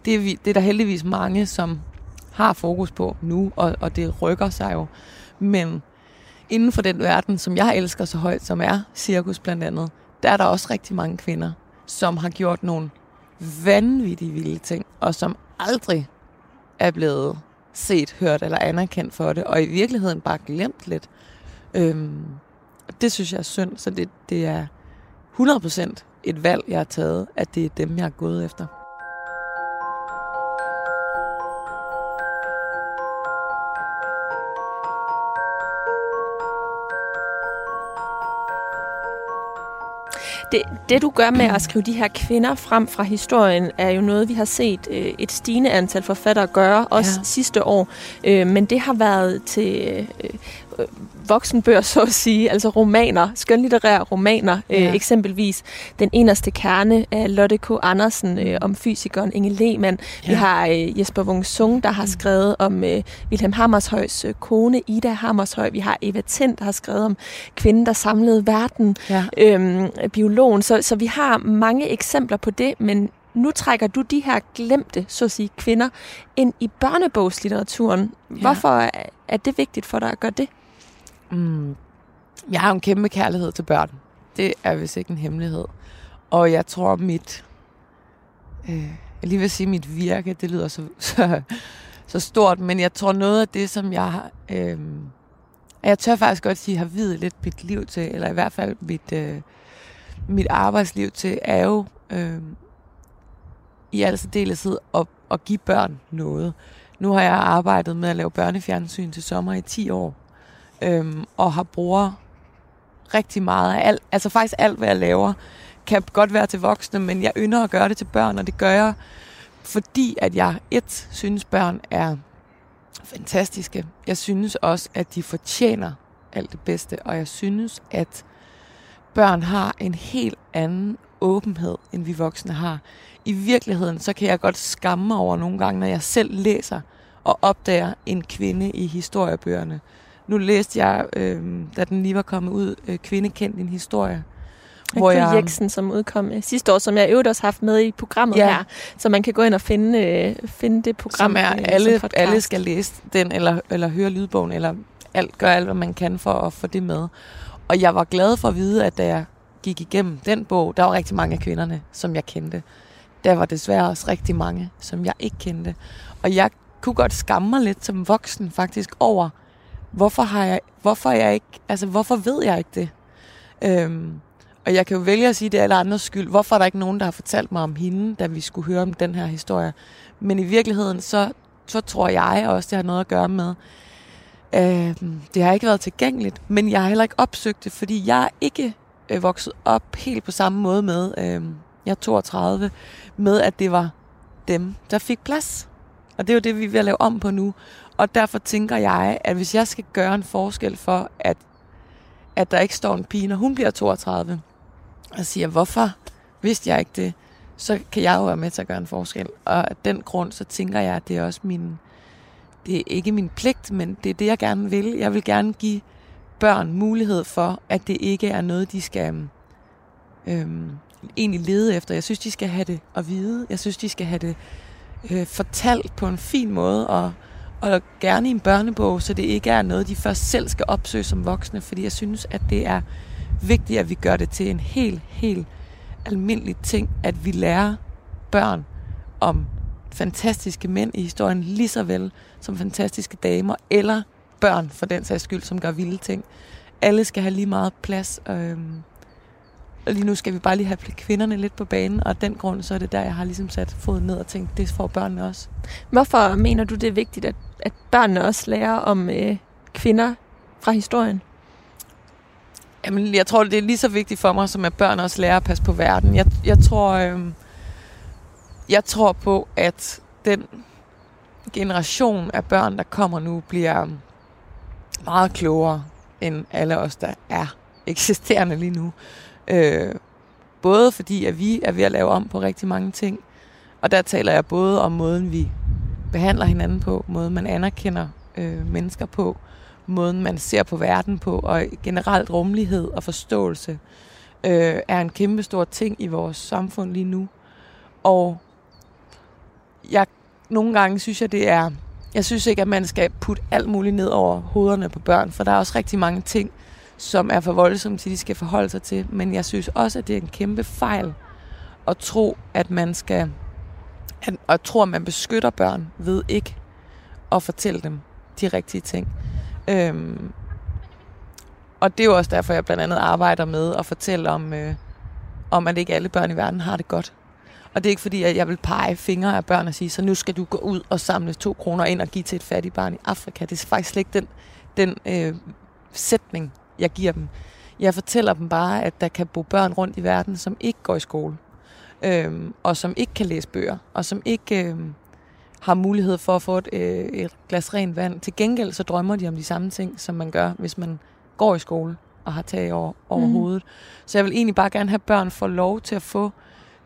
Det er, det er der heldigvis mange, som har fokus på nu, og, og det rykker sig jo. Men inden for den verden, som jeg elsker så højt, som er cirkus blandt andet, der er der også rigtig mange kvinder, som har gjort nogle vanvittige vilde ting, og som aldrig er blevet set, hørt eller anerkendt for det, og i virkeligheden bare glemt lidt. Øhm, det synes jeg er synd, så det, det er 100% et valg, jeg har taget, at det er dem, jeg er gået efter. Det, det du gør med at skrive de her kvinder frem fra historien, er jo noget, vi har set øh, et stigende antal forfattere gøre, også ja. sidste år. Øh, men det har været til øh, voksenbøger, så at sige, altså romaner, skønlitterære romaner, øh, ja. øh, eksempelvis Den eneste kerne af Lotte K. Andersen øh, om fysikeren Inge Lehmann. Ja. Vi har øh, Jesper Wung Sung, der har mm. skrevet om øh, Wilhelm Hammershøjs øh, kone, Ida Hammershøj. Vi har Eva Tind, der har skrevet om kvinden, der samlede verden, ja. øhm, biologen. Så, så vi har mange eksempler på det, men nu trækker du de her glemte, så at sige, kvinder ind i børnebogslitteraturen. Ja. Hvorfor er det vigtigt for dig at gøre det? Mm. Jeg har en kæmpe kærlighed til børn. Det er vist ikke en hemmelighed. Og jeg tror, mit... Øh, jeg lige vil sige mit virke, det lyder så, så, så stort, men jeg tror noget af det, som jeg... Øh, jeg tør faktisk godt sige, har videt lidt mit liv til, eller i hvert fald mit, øh, mit arbejdsliv til, er jo øh, i al særdeleshed at, at give børn noget. Nu har jeg arbejdet med at lave børnefjernsyn til sommer i 10 år øhm, og har bruger rigtig meget af alt, altså faktisk alt, hvad jeg laver, kan godt være til voksne, men jeg ynder at gøre det til børn, og det gør jeg, fordi at jeg et, synes børn er fantastiske. Jeg synes også, at de fortjener alt det bedste, og jeg synes, at børn har en helt anden åbenhed, end vi voksne har. I virkeligheden, så kan jeg godt skamme mig over nogle gange, når jeg selv læser og opdager en kvinde i historiebøgerne, nu læste jeg, øh, da den lige var kommet ud, øh, Kvinde kendt din historie. Hvor jeg, Jeksen, som udkom øh, sidste år, som jeg øvrigt også haft med i programmet ja. her. Så man kan gå ind og finde, øh, finde det program. Som er, øh, alle, som alle skal læse den, eller, eller høre lydbogen, eller alt, gøre alt, hvad man kan for at få det med. Og jeg var glad for at vide, at da jeg gik igennem den bog, der var rigtig mange af kvinderne, som jeg kendte. Der var desværre også rigtig mange, som jeg ikke kendte. Og jeg kunne godt skamme mig lidt som voksen faktisk over, hvorfor har jeg, hvorfor er jeg ikke, altså hvorfor ved jeg ikke det? Øhm, og jeg kan jo vælge at sige, at det er alle andres skyld. Hvorfor er der ikke nogen, der har fortalt mig om hende, da vi skulle høre om den her historie? Men i virkeligheden, så, så tror jeg også, det har noget at gøre med, øh, det har ikke været tilgængeligt, men jeg har heller ikke opsøgt det, fordi jeg er ikke øh, vokset op helt på samme måde med, øh, jeg er 32, med at det var dem, der fik plads. Og det er jo det, vi er ved at lave om på nu. Og derfor tænker jeg, at hvis jeg skal gøre en forskel for, at, at der ikke står en pige, når hun bliver 32, og siger, hvorfor vidste jeg ikke det, så kan jeg jo være med til at gøre en forskel. Og af den grund, så tænker jeg, at det er også min, det er ikke min pligt, men det er det, jeg gerne vil. Jeg vil gerne give børn mulighed for, at det ikke er noget, de skal øhm, egentlig lede efter. Jeg synes, de skal have det at vide. Jeg synes, de skal have det øh, fortalt på en fin måde, og og gerne i en børnebog, så det ikke er noget, de først selv skal opsøge som voksne, fordi jeg synes, at det er vigtigt, at vi gør det til en helt, helt almindelig ting, at vi lærer børn om fantastiske mænd i historien, lige så vel som fantastiske damer, eller børn for den sags skyld, som gør vilde ting. Alle skal have lige meget plads, øhm, og lige nu skal vi bare lige have kvinderne lidt på banen, og af den grund, så er det der, jeg har ligesom sat foden ned og tænkt, det får børnene også. Hvorfor mener du, det er vigtigt, at, at børnene også lærer om øh, kvinder fra historien? Jamen, jeg tror, det er lige så vigtigt for mig, som at børn også lærer at passe på verden. Jeg, jeg tror, øh, jeg tror på, at den generation af børn, der kommer nu, bliver meget klogere end alle os, der er eksisterende lige nu. Øh, både fordi, at vi er ved at lave om på rigtig mange ting, og der taler jeg både om måden, vi behandler hinanden på, måden man anerkender øh, mennesker på, måden man ser på verden på, og generelt rummelighed og forståelse øh, er en kæmpe stor ting i vores samfund lige nu. Og jeg, nogle gange synes jeg, det er... Jeg synes ikke, at man skal putte alt muligt ned over hovederne på børn, for der er også rigtig mange ting, som er for voldsomme til, de skal forholde sig til. Men jeg synes også, at det er en kæmpe fejl at tro, at man skal... At, og tror, at man beskytter børn ved ikke at fortælle dem de rigtige ting. Øhm, og det er jo også derfor, jeg blandt andet arbejder med at fortælle om, øh, om, at ikke alle børn i verden har det godt. Og det er ikke fordi, at jeg vil pege fingre af børn og sige, så nu skal du gå ud og samle to kroner ind og give til et fattigt barn i Afrika. Det er faktisk slet ikke den, den øh, sætning, jeg giver dem. Jeg fortæller dem bare, at der kan bo børn rundt i verden, som ikke går i skole, øh, og som ikke kan læse bøger, og som ikke øh, har mulighed for at få et, øh, et glas rent vand. Til gengæld så drømmer de om de samme ting, som man gør, hvis man går i skole og har tag over, over mm. hovedet. Så jeg vil egentlig bare gerne have, børn får lov til at få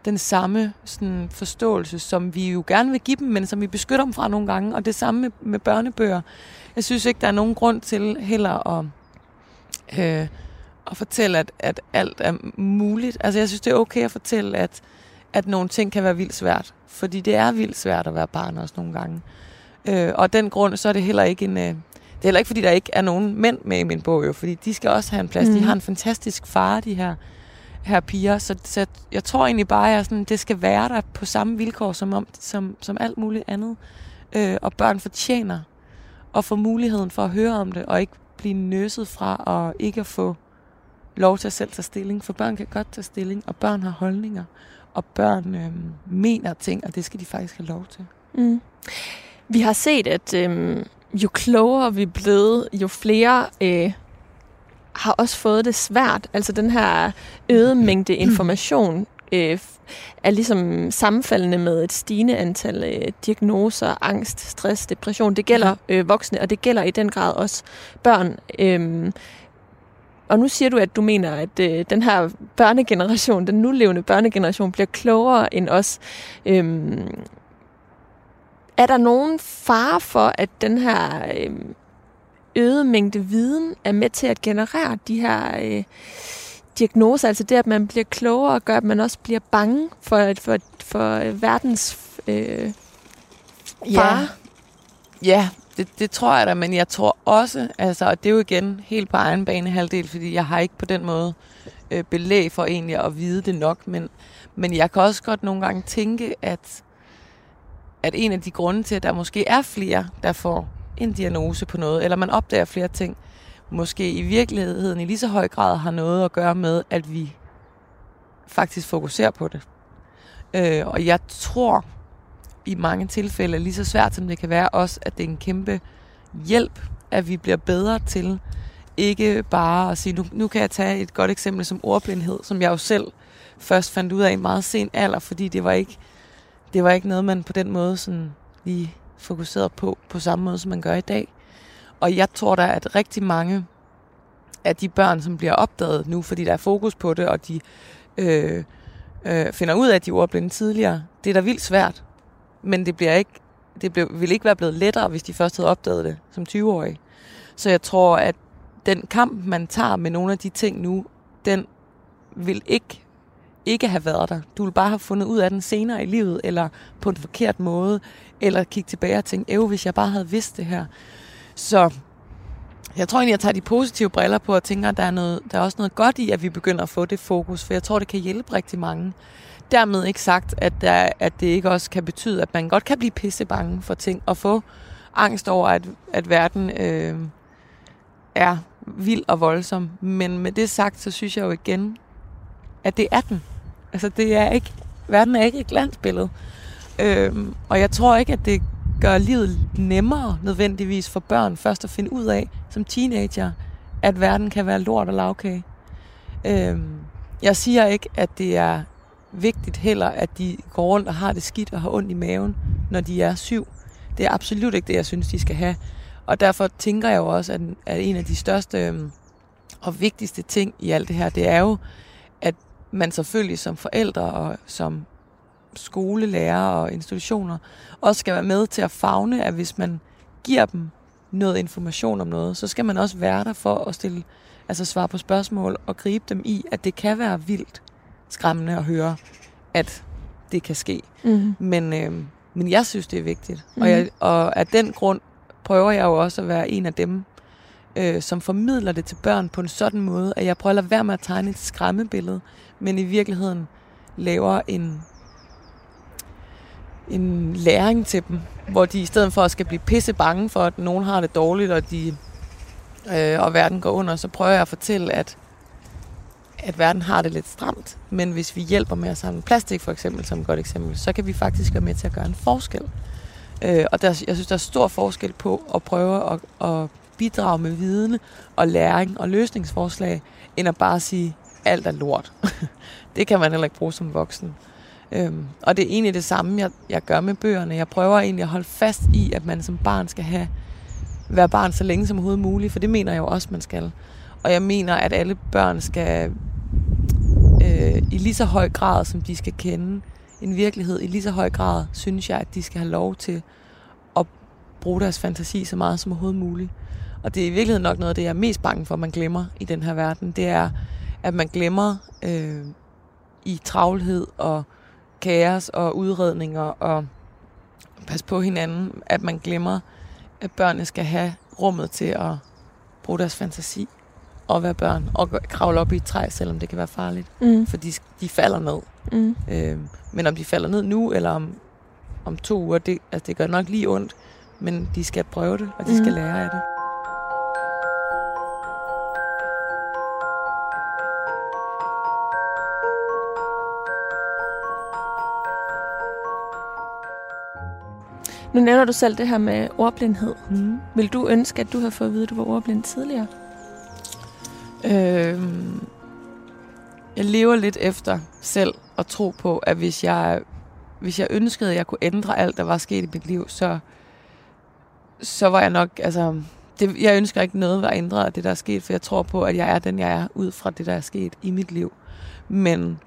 den samme sådan, forståelse, som vi jo gerne vil give dem, men som vi beskytter dem fra nogle gange. Og det samme med, med børnebøger. Jeg synes ikke, der er nogen grund til heller at, øh, at fortælle, at, at alt er muligt. Altså jeg synes, det er okay at fortælle, at, at nogle ting kan være vildt svært. Fordi det er vildt svært at være barn også nogle gange. Øh, og af den grund, så er det heller ikke en... Øh, det er heller ikke, fordi der ikke er nogen mænd med i min bog, jo, fordi de skal også have en plads. Mm. De har en fantastisk far, de her her piger. Så, så jeg tror egentlig bare, at sådan, det skal være der på samme vilkår som, om, som, som alt muligt andet. Øh, og børn fortjener at få muligheden for at høre om det, og ikke blive nøset fra og ikke at få lov til at selv tage stilling. For børn kan godt tage stilling, og børn har holdninger, og børn øh, mener ting, og det skal de faktisk have lov til. Mm. Vi har set, at øh, jo klogere vi er blevet, jo flere øh, har også fået det svært. Altså den her øgede mængde information øh, er ligesom sammenfaldende med et stigende antal øh, diagnoser, angst, stress, depression. Det gælder øh, voksne, og det gælder i den grad også børn. Øh, og nu siger du, at du mener, at øh, den her børnegeneration, den nulevende børnegeneration, bliver klogere end os. Øh, er der nogen fare for, at den her øh, øgede mængde viden er med til at generere de her øh, diagnoser, altså det, at man bliver klogere, gør, at man også bliver bange for, for, for verdens øh, far. Ja, ja det, det tror jeg da, men jeg tror også, altså, og det er jo igen helt på egen bane halvdel, fordi jeg har ikke på den måde øh, belæg for egentlig at vide det nok, men, men jeg kan også godt nogle gange tænke, at, at en af de grunde til, at der måske er flere, der får en diagnose på noget, eller man opdager flere ting, måske i virkeligheden i lige så høj grad har noget at gøre med, at vi faktisk fokuserer på det. Øh, og jeg tror i mange tilfælde, lige så svært som det kan være også, at det er en kæmpe hjælp, at vi bliver bedre til ikke bare at sige, nu, nu kan jeg tage et godt eksempel som ordblindhed, som jeg jo selv først fandt ud af i en meget sen alder, fordi det var ikke, det var ikke noget, man på den måde sådan lige fokuserede på, på samme måde, som man gør i dag. Og jeg tror da, at rigtig mange af de børn, som bliver opdaget nu, fordi der er fokus på det, og de øh, øh, finder ud af, at de er ordblinde tidligere, det er da vildt svært. Men det bliver ikke det blev, ville ikke være blevet lettere, hvis de først havde opdaget det som 20-årige. Så jeg tror, at den kamp, man tager med nogle af de ting nu, den vil ikke ikke have været der. Du vil bare have fundet ud af den senere i livet, eller på en forkert måde, eller kigge tilbage og tænke, æv, hvis jeg bare havde vidst det her. Så jeg tror egentlig, jeg tager de positive briller på og tænker, at der er, noget, der er også noget godt i, at vi begynder at få det fokus, for jeg tror, det kan hjælpe rigtig mange. Dermed ikke sagt, at, der, at det ikke også kan betyde, at man godt kan blive pisse bange for ting, og få angst over, at, at verden øh, er vild og voldsom. Men med det sagt, så synes jeg jo igen, at det er den. Altså, det er ikke, verden er ikke et glansbillede. Øhm, og jeg tror ikke, at det gør livet nemmere nødvendigvis for børn først at finde ud af som teenager, at verden kan være lort og lavkage. Øhm, jeg siger ikke, at det er vigtigt heller, at de går rundt og har det skidt og har ondt i maven, når de er syv. Det er absolut ikke det, jeg synes, de skal have. Og derfor tænker jeg jo også, at, at en af de største øhm, og vigtigste ting i alt det her, det er jo, at man selvfølgelig som forældre og som skolelærer og institutioner også skal være med til at fagne, at hvis man giver dem noget information om noget, så skal man også være der for at stille, altså svare på spørgsmål og gribe dem i, at det kan være vildt skræmmende at høre, at det kan ske. Mm. Men, øh, men jeg synes, det er vigtigt. Mm. Og, jeg, og af den grund prøver jeg jo også at være en af dem, øh, som formidler det til børn på en sådan måde, at jeg prøver at lade være med at tegne et skræmmebillede, men i virkeligheden laver en, en læring til dem, hvor de i stedet for at skal blive pisse bange for, at nogen har det dårligt, og, de, øh, og verden går under, så prøver jeg at fortælle, at at verden har det lidt stramt, men hvis vi hjælper med at samle plastik for eksempel, som et godt eksempel, så kan vi faktisk være med til at gøre en forskel. Øh, og der, jeg synes, der er stor forskel på at prøve at, at bidrage med viden og læring og løsningsforslag, end at bare sige, alt er lort. det kan man heller ikke bruge som voksen. Øhm, og det er egentlig det samme, jeg, jeg gør med bøgerne. Jeg prøver egentlig at holde fast i, at man som barn skal have være barn så længe som overhovedet muligt, for det mener jeg jo også, man skal. Og jeg mener, at alle børn skal øh, i lige så høj grad, som de skal kende en virkelighed, i lige så høj grad, synes jeg, at de skal have lov til at bruge deres fantasi så meget som overhovedet muligt. Og det er i virkeligheden nok noget af det, jeg er mest bange for, at man glemmer i den her verden. Det er, at man glemmer øh, i travlhed og kaos og udredninger og pas på hinanden, at man glemmer, at børnene skal have rummet til at bruge deres fantasi og være børn og kravle op i et træ, selvom det kan være farligt. Mm. For de, de falder ned. Mm. Øh, men om de falder ned nu, eller om, om to uger, det, altså det gør nok lige ondt, men de skal prøve det, og de mm. skal lære af det. Nu nævner du selv det her med ordblindhed. Mm. Vil du ønske, at du havde fået at vide, at du var ordblind tidligere? Øhm, jeg lever lidt efter selv at tro på, at hvis jeg, hvis jeg ønskede, at jeg kunne ændre alt, der var sket i mit liv, så, så var jeg nok, altså, det, jeg ønsker ikke noget at ændre af det, der er sket, for jeg tror på, at jeg er den, jeg er, ud fra det, der er sket i mit liv. Men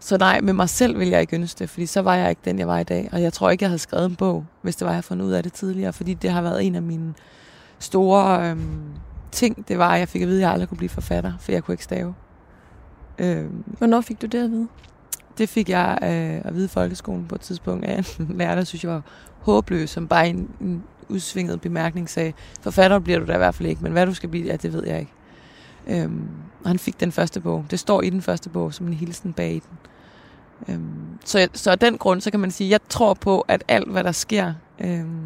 så nej, med mig selv vil jeg ikke ønske det, fordi så var jeg ikke den, jeg var i dag. Og jeg tror ikke, jeg havde skrevet en bog, hvis det var, jeg havde fundet ud af det tidligere, fordi det har været en af mine store øhm, ting, det var, at jeg fik at vide, at jeg aldrig kunne blive forfatter, for jeg kunne ikke stave. Øhm, Hvornår fik du det at vide? Det fik jeg øh, at vide i folkeskolen på et tidspunkt af en lærer, der synes jeg var håbløs, som bare en, en udsvinget bemærkning sagde, forfatter bliver du da i hvert fald ikke, men hvad du skal blive, ja, det ved jeg ikke. Øhm, og han fik den første bog. Det står i den første bog som en hilsen bag den. Øhm, så, så af den grund, så kan man sige, jeg tror på, at alt, hvad der sker, øhm,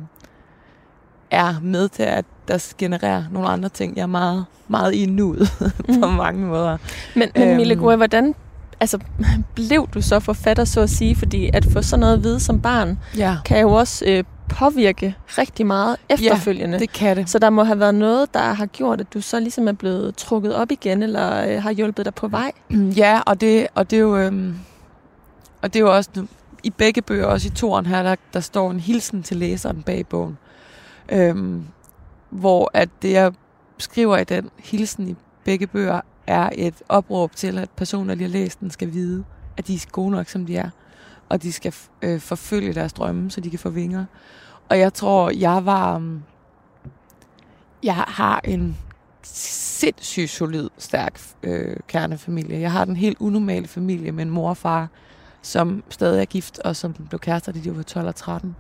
er med til, at der genererer nogle andre ting. Jeg er meget, meget i nuet på mm. mange måder. Men, men øhm, Mille Gore, hvordan altså, blev du så forfatter, så at sige? Fordi at få sådan noget at vide som barn, ja. kan jo også øh, påvirke rigtig meget efterfølgende. Ja, det kan det. Så der må have været noget, der har gjort, at du så ligesom er blevet trukket op igen, eller øh, har hjulpet dig på vej. Ja, og det, og det er jo... Øh, og det er jo også i begge bøger, også i toren her, der, der står en hilsen til læseren bag bogen. Øhm, hvor at det, jeg skriver i den hilsen i begge bøger, er et opråb til, at personer, der har læst den, skal vide, at de er gode nok, som de er. Og de skal øh, forfølge deres drømme, så de kan få vinger. Og jeg tror, jeg var... Um, jeg har en sindssygt solid, stærk øh, kernefamilie. Jeg har den helt unormale familie med en mor og far, som stadig er gift, og som blev kærester, da de var 12 og 13.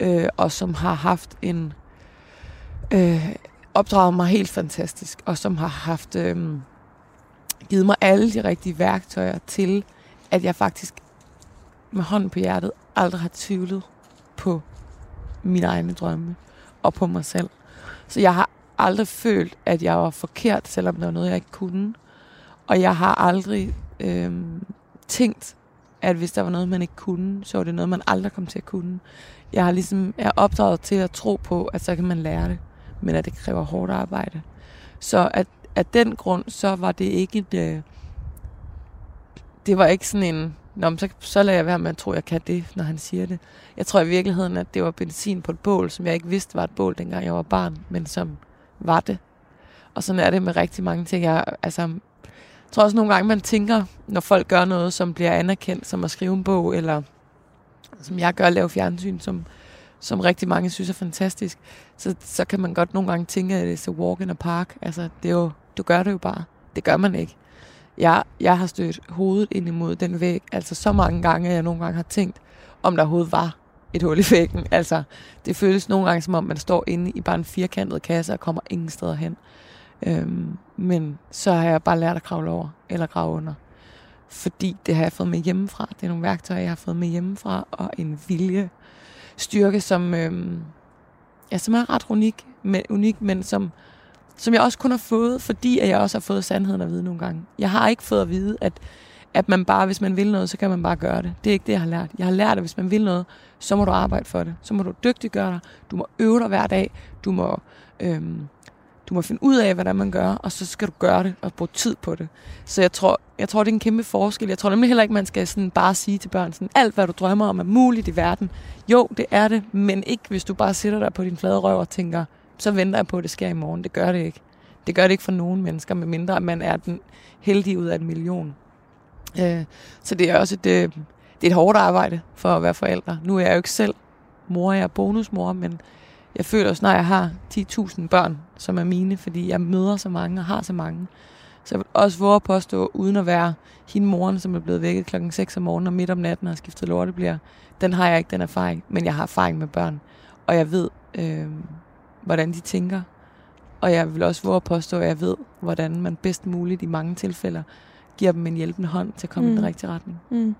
Øh, og som har haft en... Øh, opdraget mig helt fantastisk, og som har haft... Øh, givet mig alle de rigtige værktøjer til, at jeg faktisk med hånden på hjertet aldrig har tvivlet på mine egne drømme og på mig selv. Så jeg har aldrig følt, at jeg var forkert, selvom der var noget, jeg ikke kunne. Og jeg har aldrig øh, tænkt, at hvis der var noget, man ikke kunne, så var det noget, man aldrig kom til at kunne. Jeg har ligesom er opdraget til at tro på, at så kan man lære det, men at det kræver hårdt arbejde. Så at, af den grund, så var det ikke et, øh, det var ikke sådan en, Nå, så, så lader jeg være med at tro, jeg kan det, når han siger det. Jeg tror i virkeligheden, at det var benzin på et bål, som jeg ikke vidste var et bål, dengang jeg var barn, men som var det. Og sådan er det med rigtig mange ting. Jeg, altså, jeg tror også nogle gange, man tænker, når folk gør noget, som bliver anerkendt, som at skrive en bog, eller som jeg gør, at lave fjernsyn, som, som rigtig mange synes er fantastisk, så, så kan man godt nogle gange tænke, at det er walk in a park. Altså, det er jo, du gør det jo bare. Det gør man ikke. Jeg, jeg har stødt hovedet ind imod den væg, altså så mange gange, at jeg nogle gange har tænkt, om der overhovedet var et hul i væggen. Altså, det føles nogle gange, som om man står inde i bare en firkantet kasse og kommer ingen steder hen. Øhm, men så har jeg bare lært at kravle over, eller grave under. Fordi det har jeg fået med hjemmefra. Det er nogle værktøjer, jeg har fået med hjemmefra, og en vilje, styrke, som, øh, ja, som er ret unik, men, unik, men som, som jeg også kun har fået, fordi at jeg også har fået sandheden at vide nogle gange. Jeg har ikke fået at vide, at, at man bare, hvis man vil noget, så kan man bare gøre det. Det er ikke det, jeg har lært. Jeg har lært, at hvis man vil noget, så må du arbejde for det. Så må du dygtiggøre dig. Du må øve dig hver dag. Du må, øhm, du må finde ud af, hvad man gør, og så skal du gøre det og bruge tid på det. Så jeg tror, jeg tror, det er en kæmpe forskel. Jeg tror nemlig heller ikke, man skal sådan bare sige til børn, sådan, alt hvad du drømmer om er muligt i verden. Jo, det er det, men ikke hvis du bare sidder der på din flade røv og tænker, så venter jeg på, at det sker i morgen. Det gør det ikke. Det gør det ikke for nogen mennesker, medmindre man er den heldige ud af en million. Øh, så det er også et, øh, det er et hårdt arbejde for at være forældre. Nu er jeg jo ikke selv mor, jeg er bonusmor, men jeg føler når jeg har 10.000 børn, som er mine, fordi jeg møder så mange og har så mange. Så jeg vil også våge at påstå, uden at være hende moren, som er blevet vækket klokken 6 om morgenen og midt om natten og har skiftet lortebliver. Den har jeg ikke, den erfaring, men jeg har erfaring med børn. Og jeg ved, øh, hvordan de tænker. Og jeg vil også våge at påstå, at jeg ved, hvordan man bedst muligt i mange tilfælde giver dem en hjælpende hånd til at komme mm. i den mm. rigtige retning. Mm.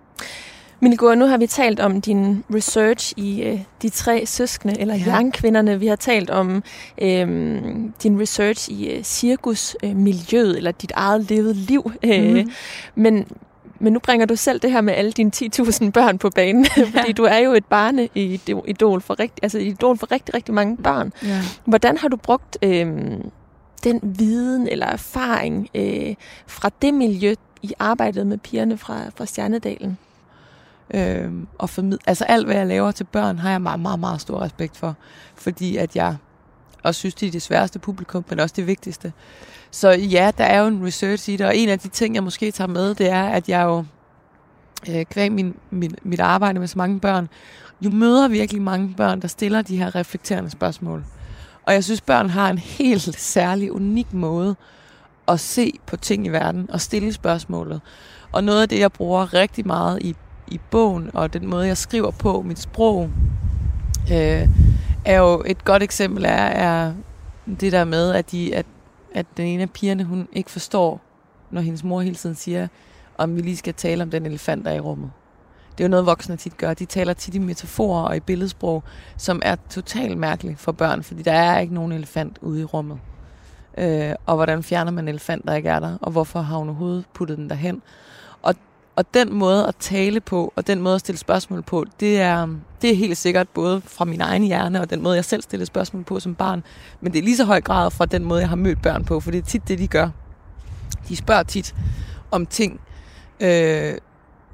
Miligua, nu har vi talt om din research i øh, de tre søskende, eller ja. young-kvinderne. Vi har talt om øh, din research i øh, cirkusmiljøet, øh, eller dit eget levet liv. Mm. men, men nu bringer du selv det her med alle dine 10.000 børn på banen, ja. fordi du er jo et barneidol for rigtig, altså idol for rigtig, rigtig mange børn. Ja. Hvordan har du brugt øh, den viden eller erfaring øh, fra det miljø i arbejdet med pigerne fra, fra Stjernedalen? Øh, og formid- altså alt, hvad jeg laver til børn, har jeg meget, meget, meget stor respekt for. Fordi at jeg også synes, det er det sværeste publikum, men også det vigtigste. Så ja, der er jo en research i det, og en af de ting, jeg måske tager med, det er, at jeg jo øh, kvæg min, min, mit arbejde med så mange børn, jo møder virkelig mange børn, der stiller de her reflekterende spørgsmål. Og jeg synes, børn har en helt særlig, unik måde at se på ting i verden og stille spørgsmålet. Og noget af det, jeg bruger rigtig meget i i bogen, og den måde, jeg skriver på, mit sprog, øh, er jo et godt eksempel er, er det der med, at, de, at, at den ene af pigerne, hun ikke forstår, når hendes mor hele tiden siger, om vi lige skal tale om den elefant, der er i rummet. Det er jo noget, voksne tit gør. De taler tit i metaforer og i billedsprog, som er totalt mærkeligt for børn, fordi der er ikke nogen elefant ude i rummet. Øh, og hvordan fjerner man en elefant, der ikke er der? Og hvorfor har hun overhovedet puttet den derhen? Og den måde at tale på, og den måde at stille spørgsmål på, det er, det er helt sikkert både fra min egen hjerne, og den måde, jeg selv stiller spørgsmål på som barn. Men det er lige så høj grad fra den måde, jeg har mødt børn på, for det er tit det, de gør. De spørger tit om ting, øh,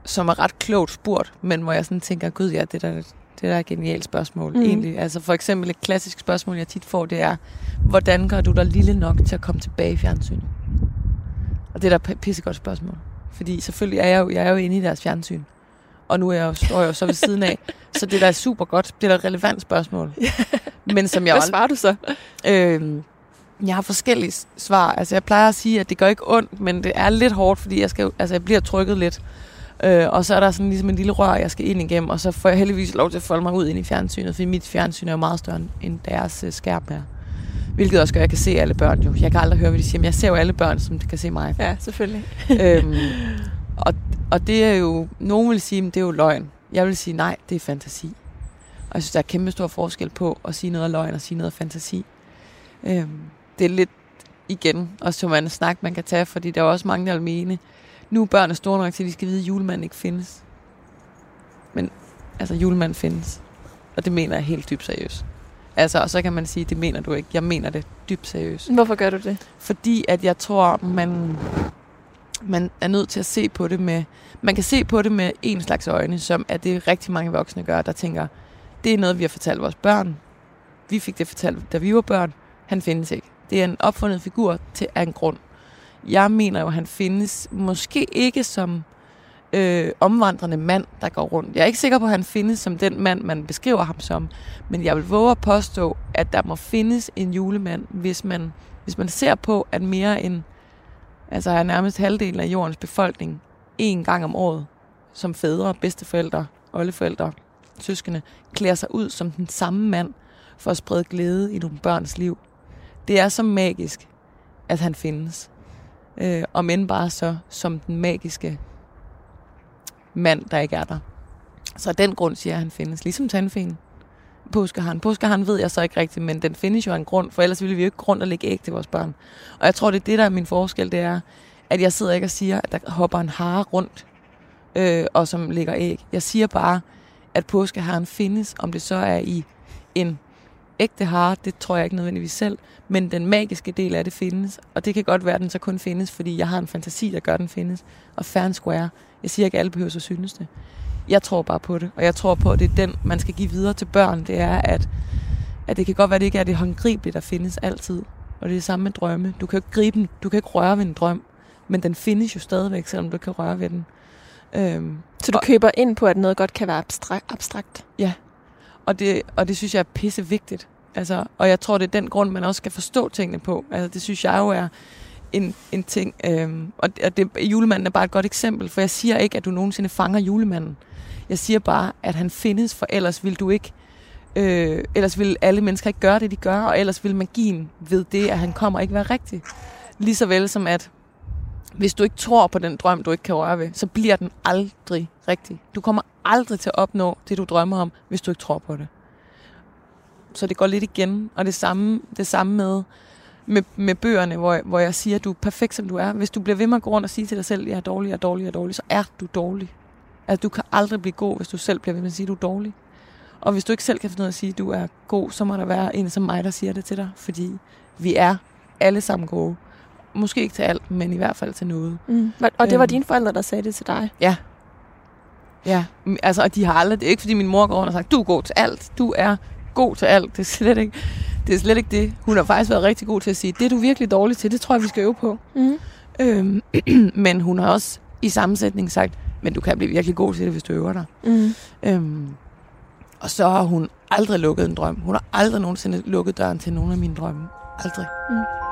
som er ret klogt spurgt, men hvor jeg sådan tænker, gud ja, det der, det der er et genialt spørgsmål mm. egentlig. Altså for eksempel et klassisk spørgsmål, jeg tit får, det er, hvordan gør du dig lille nok til at komme tilbage i fjernsynet? Og det er da et pissegodt spørgsmål. Fordi selvfølgelig er jeg jo, jeg er jo inde i deres fjernsyn. Og nu er jeg jo, står jeg jo så ved siden af. Så det der er super godt. Det er et relevant spørgsmål. Men som jeg Hvad svarer du så? Øh, jeg har forskellige svar. Altså jeg plejer at sige, at det gør ikke ondt, men det er lidt hårdt, fordi jeg, skal, altså, jeg bliver trykket lidt. Øh, og så er der sådan ligesom en lille rør, jeg skal ind igennem, og så får jeg heldigvis lov til at folde mig ud ind i fjernsynet, fordi mit fjernsyn er jo meget større end deres uh, skærm her. Hvilket også gør, at jeg kan se alle børn jo. Jeg kan aldrig høre, hvad de siger, men jeg ser jo alle børn, som kan se mig. Ja, selvfølgelig. øhm, og, og det er jo, nogen vil sige, at det er jo løgn. Jeg vil sige, nej, det er fantasi. Og jeg synes, der er kæmpe stor forskel på at sige noget af løgn og sige noget af fantasi. Øhm, det er lidt igen, også som en snak, man kan tage, fordi der er også mange, der vil mene, nu er børn store nok til, at de skal vide, at julemanden ikke findes. Men altså, julemanden findes. Og det mener jeg helt dybt seriøst. Altså, og så kan man sige, det mener du ikke. Jeg mener det dybt seriøst. Hvorfor gør du det? Fordi at jeg tror, man, man er nødt til at se på det med... Man kan se på det med en slags øjne, som er det rigtig mange voksne gør, der tænker, det er noget, vi har fortalt vores børn. Vi fik det fortalt, da vi var børn. Han findes ikke. Det er en opfundet figur til en grund. Jeg mener jo, at han findes måske ikke som øh, omvandrende mand, der går rundt. Jeg er ikke sikker på, at han findes som den mand, man beskriver ham som, men jeg vil våge at påstå, at der må findes en julemand, hvis man, hvis man ser på, at mere end altså er nærmest halvdelen af jordens befolkning en gang om året, som fædre, bedsteforældre, oldeforældre, søskende, klæder sig ud som den samme mand for at sprede glæde i nogle børns liv. Det er så magisk, at han findes. Øh, om end bare så som den magiske mand, der ikke er der. Så af den grund siger jeg, at han findes. Ligesom tandfeen. påskeharen. Påskeharen ved jeg så ikke rigtigt, men den findes jo af en grund, for ellers ville vi jo ikke grund at lægge æg til vores børn. Og jeg tror, det er det, der er min forskel, det er, at jeg sidder ikke og siger, at der hopper en hare rundt, øh, og som lægger æg. Jeg siger bare, at påskeharen findes, om det så er i en ægte hare, det tror jeg ikke nødvendigvis selv, men den magiske del af det findes, og det kan godt være, at den så kun findes, fordi jeg har en fantasi, der gør, at den findes. Og fair and square. Jeg siger ikke, at alle behøver at synes det. Jeg tror bare på det, og jeg tror på, at det er den, man skal give videre til børn. Det er, at, at det kan godt være, at det ikke er det håndgribelige, der findes altid. Og det er det samme med drømme. Du kan ikke gribe den, du kan ikke røre ved en drøm, men den findes jo stadigvæk, selvom du kan røre ved den. Øhm, så du og, køber ind på, at noget godt kan være abstrakt? abstrakt? Ja, og det, og det synes jeg er pisse vigtigt. Altså, og jeg tror, det er den grund, man også skal forstå tingene på. Altså, det synes jeg jo er en, en ting. Øhm, og og det, julemanden er bare et godt eksempel, for jeg siger ikke, at du nogensinde fanger julemanden. Jeg siger bare, at han findes, for ellers vil du ikke Øh, ellers vil alle mennesker ikke gøre det, de gør, og ellers vil magien ved det, at han kommer, ikke være rigtig. Lige så vel som at, hvis du ikke tror på den drøm, du ikke kan røre ved, så bliver den aldrig rigtig. Du kommer aldrig til at opnå det, du drømmer om, hvis du ikke tror på det. Så det går lidt igen. Og det samme, det samme med, med, med bøgerne, hvor, hvor jeg siger, at du er perfekt, som du er. Hvis du bliver ved med at gå rundt og sige til dig selv, at jeg er dårlig, jeg er dårlig, jeg er dårlig, så er du dårlig. Altså, du kan aldrig blive god, hvis du selv bliver ved med at sige, at du er dårlig. Og hvis du ikke selv kan finde ud af at sige, at du er god, så må der være en som mig, der siger det til dig. Fordi vi er alle sammen gode. Måske ikke til alt, men i hvert fald til noget. Mm. Og det var øhm. dine forældre, der sagde det til dig? Ja. Ja, altså, og de har aldrig, det er ikke fordi min mor går rundt og sagt, du er god til alt, du er god til alt. Det er slet ikke det. Er slet ikke det. Hun har faktisk været rigtig god til at sige, det er du virkelig dårlig til, det tror jeg, vi skal øve på. Mm. Øhm, men hun har også i sammensætning sagt, men du kan blive virkelig god til det, hvis du øver dig. Mm. Øhm, og så har hun aldrig lukket en drøm. Hun har aldrig nogensinde lukket døren til nogen af mine drømme. Aldrig. Mm.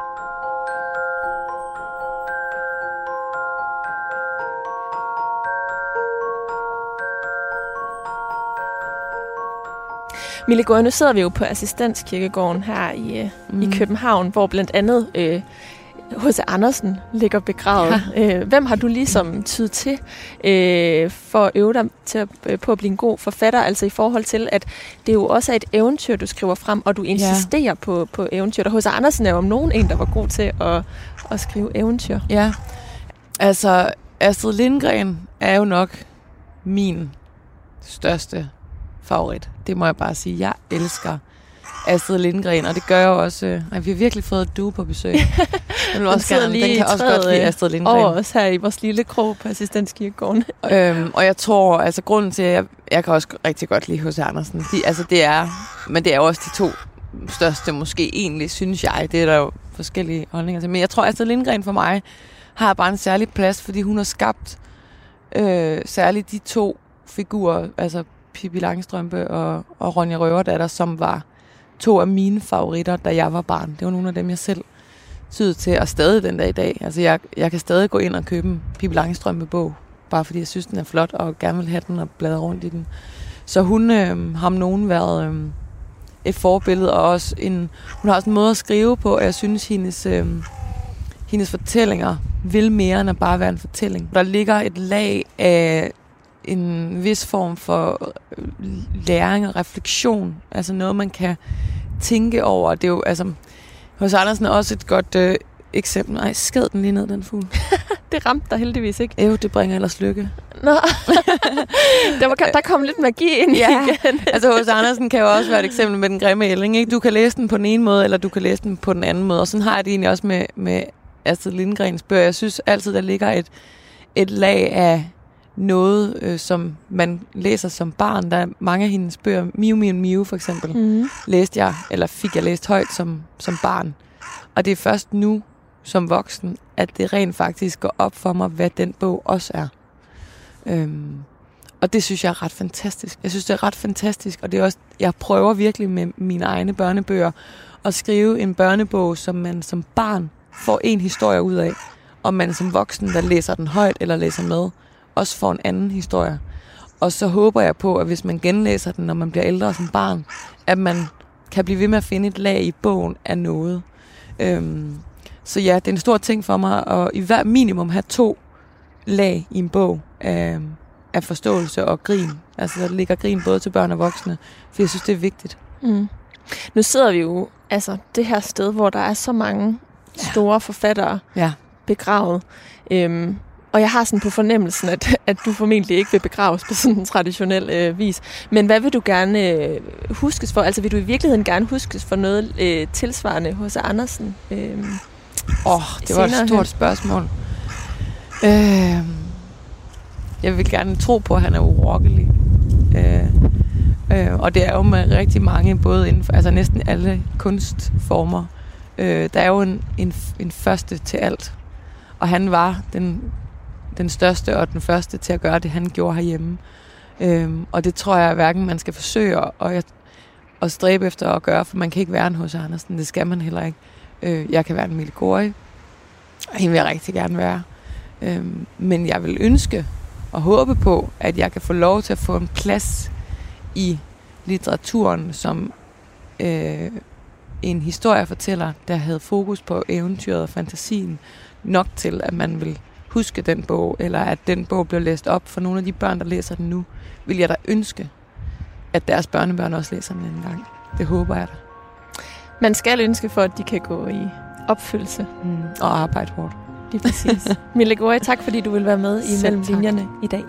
Mille Gård, nu sidder vi jo på Assistenskirkegården her i, øh, mm. i København, hvor blandt andet øh, H.C. Andersen ligger begravet. Ja. Øh, hvem har du ligesom tydet til øh, for at øve dig til at, øh, på at blive en god forfatter? Altså i forhold til, at det jo også er et eventyr, du skriver frem, og du insisterer ja. på, på eventyr. Og H.C. Andersen er jo om nogen en, der var god til at, at skrive eventyr. Ja, altså Astrid Lindgren er jo nok min største favorit. Det må jeg bare sige. Jeg elsker Astrid Lindgren, og det gør jeg også. Øh, vi har virkelig fået du på besøg. Jeg vil også gerne, lige den kan også godt lide Astrid Lindgren. Over os her i vores lille krog på assistenskirkegården. øhm, og jeg tror, altså grunden til, at jeg, jeg kan også rigtig godt lide hos Andersen, de, altså det er, men det er også de to største måske egentlig, synes jeg. Det er der jo forskellige holdninger til. Men jeg tror, Astrid Lindgren for mig har bare en særlig plads, fordi hun har skabt øh, særligt de to figurer, altså Pippi Langstrømpe og, og Ronja Røverdatter, som var to af mine favoritter, da jeg var barn. Det var nogle af dem, jeg selv syede til, og stadig den dag i dag. Altså, jeg, jeg kan stadig gå ind og købe en Pippi Langstrømpe bog, bare fordi jeg synes, den er flot, og gerne vil have den og bladre rundt i den. Så hun øh, har om nogen været øh, et forbillede, og også en, hun har også en måde at skrive på, og jeg synes, hendes, øh, hendes fortællinger vil mere end at bare være en fortælling. Der ligger et lag af en vis form for øh, læring og refleksion. Altså noget, man kan tænke over. Det er jo, altså, hos Andersen er også et godt øh, eksempel. Nej, skad den lige ned, den fugl. det ramte dig heldigvis ikke. Jo, det bringer ellers lykke. Nå, der, var, der kom lidt magi ind ja. igen. altså hos Andersen kan jo også være et eksempel med den grimme ælling. Ikke? Du kan læse den på den ene måde, eller du kan læse den på den anden måde. Og sådan har jeg det egentlig også med, med Astrid Lindgrens bøger. Jeg synes altid, der ligger et, et lag af noget, øh, som man læser som barn. Der er mange af hendes bøger, Miu Miu Miu for eksempel, mm. læste jeg, eller fik jeg læst højt som, som barn. Og det er først nu, som voksen, at det rent faktisk går op for mig, hvad den bog også er. Øhm, og det synes jeg er ret fantastisk. Jeg synes, det er ret fantastisk, og det er også, jeg prøver virkelig med mine egne børnebøger at skrive en børnebog, som man som barn får en historie ud af, og man som voksen, der læser den højt eller læser med, også får en anden historie. Og så håber jeg på, at hvis man genlæser den, når man bliver ældre som barn, at man kan blive ved med at finde et lag i bogen af noget. Øhm, så ja, det er en stor ting for mig at i hver minimum have to lag i en bog af, af forståelse og grin. Altså der ligger grin både til børn og voksne, for jeg synes, det er vigtigt. Mm. Nu sidder vi jo altså det her sted, hvor der er så mange store ja. forfattere ja. begravet. Øhm, og jeg har sådan på fornemmelsen, at, at du formentlig ikke vil begraves på sådan en traditionel øh, vis. Men hvad vil du gerne øh, huskes for? Altså vil du i virkeligheden gerne huskes for noget øh, tilsvarende hos Andersen? Øh, Åh, oh, det var et stort hen? spørgsmål. Øh, jeg vil gerne tro på, at han er urokkelig. Øh, øh, og det er jo med rigtig mange, både inden for, altså næsten alle kunstformer. Øh, der er jo en, en, en første til alt. Og han var den den største og den første til at gøre det, han gjorde herhjemme. Øhm, og det tror jeg hverken man skal forsøge at, at stræbe efter at gøre, for man kan ikke være en hos Andersen. Det skal man heller ikke. Øh, jeg kan være en Mille og hende vil jeg rigtig gerne være. Øhm, men jeg vil ønske og håbe på, at jeg kan få lov til at få en plads i litteraturen som øh, en historiefortæller, der havde fokus på eventyret og fantasien nok til, at man vil huske den bog, eller at den bog bliver læst op for nogle af de børn, der læser den nu, vil jeg da ønske, at deres børnebørn også læser den en gang. Det håber jeg da. Man skal ønske for, at de kan gå i opfyldelse. Mm, og arbejde hårdt. Lige præcis. Mille Gore, tak fordi du vil være med i Mellem Linjerne i dag.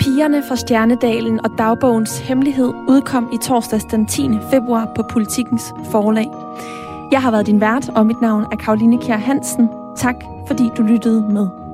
Pigerne fra Stjernedalen og dagbogens hemmelighed udkom i torsdags den 10. februar på Politikens forlag. Jeg har været din vært, og mit navn er Karoline Kjær Hansen. Tak fordi du lyttede med.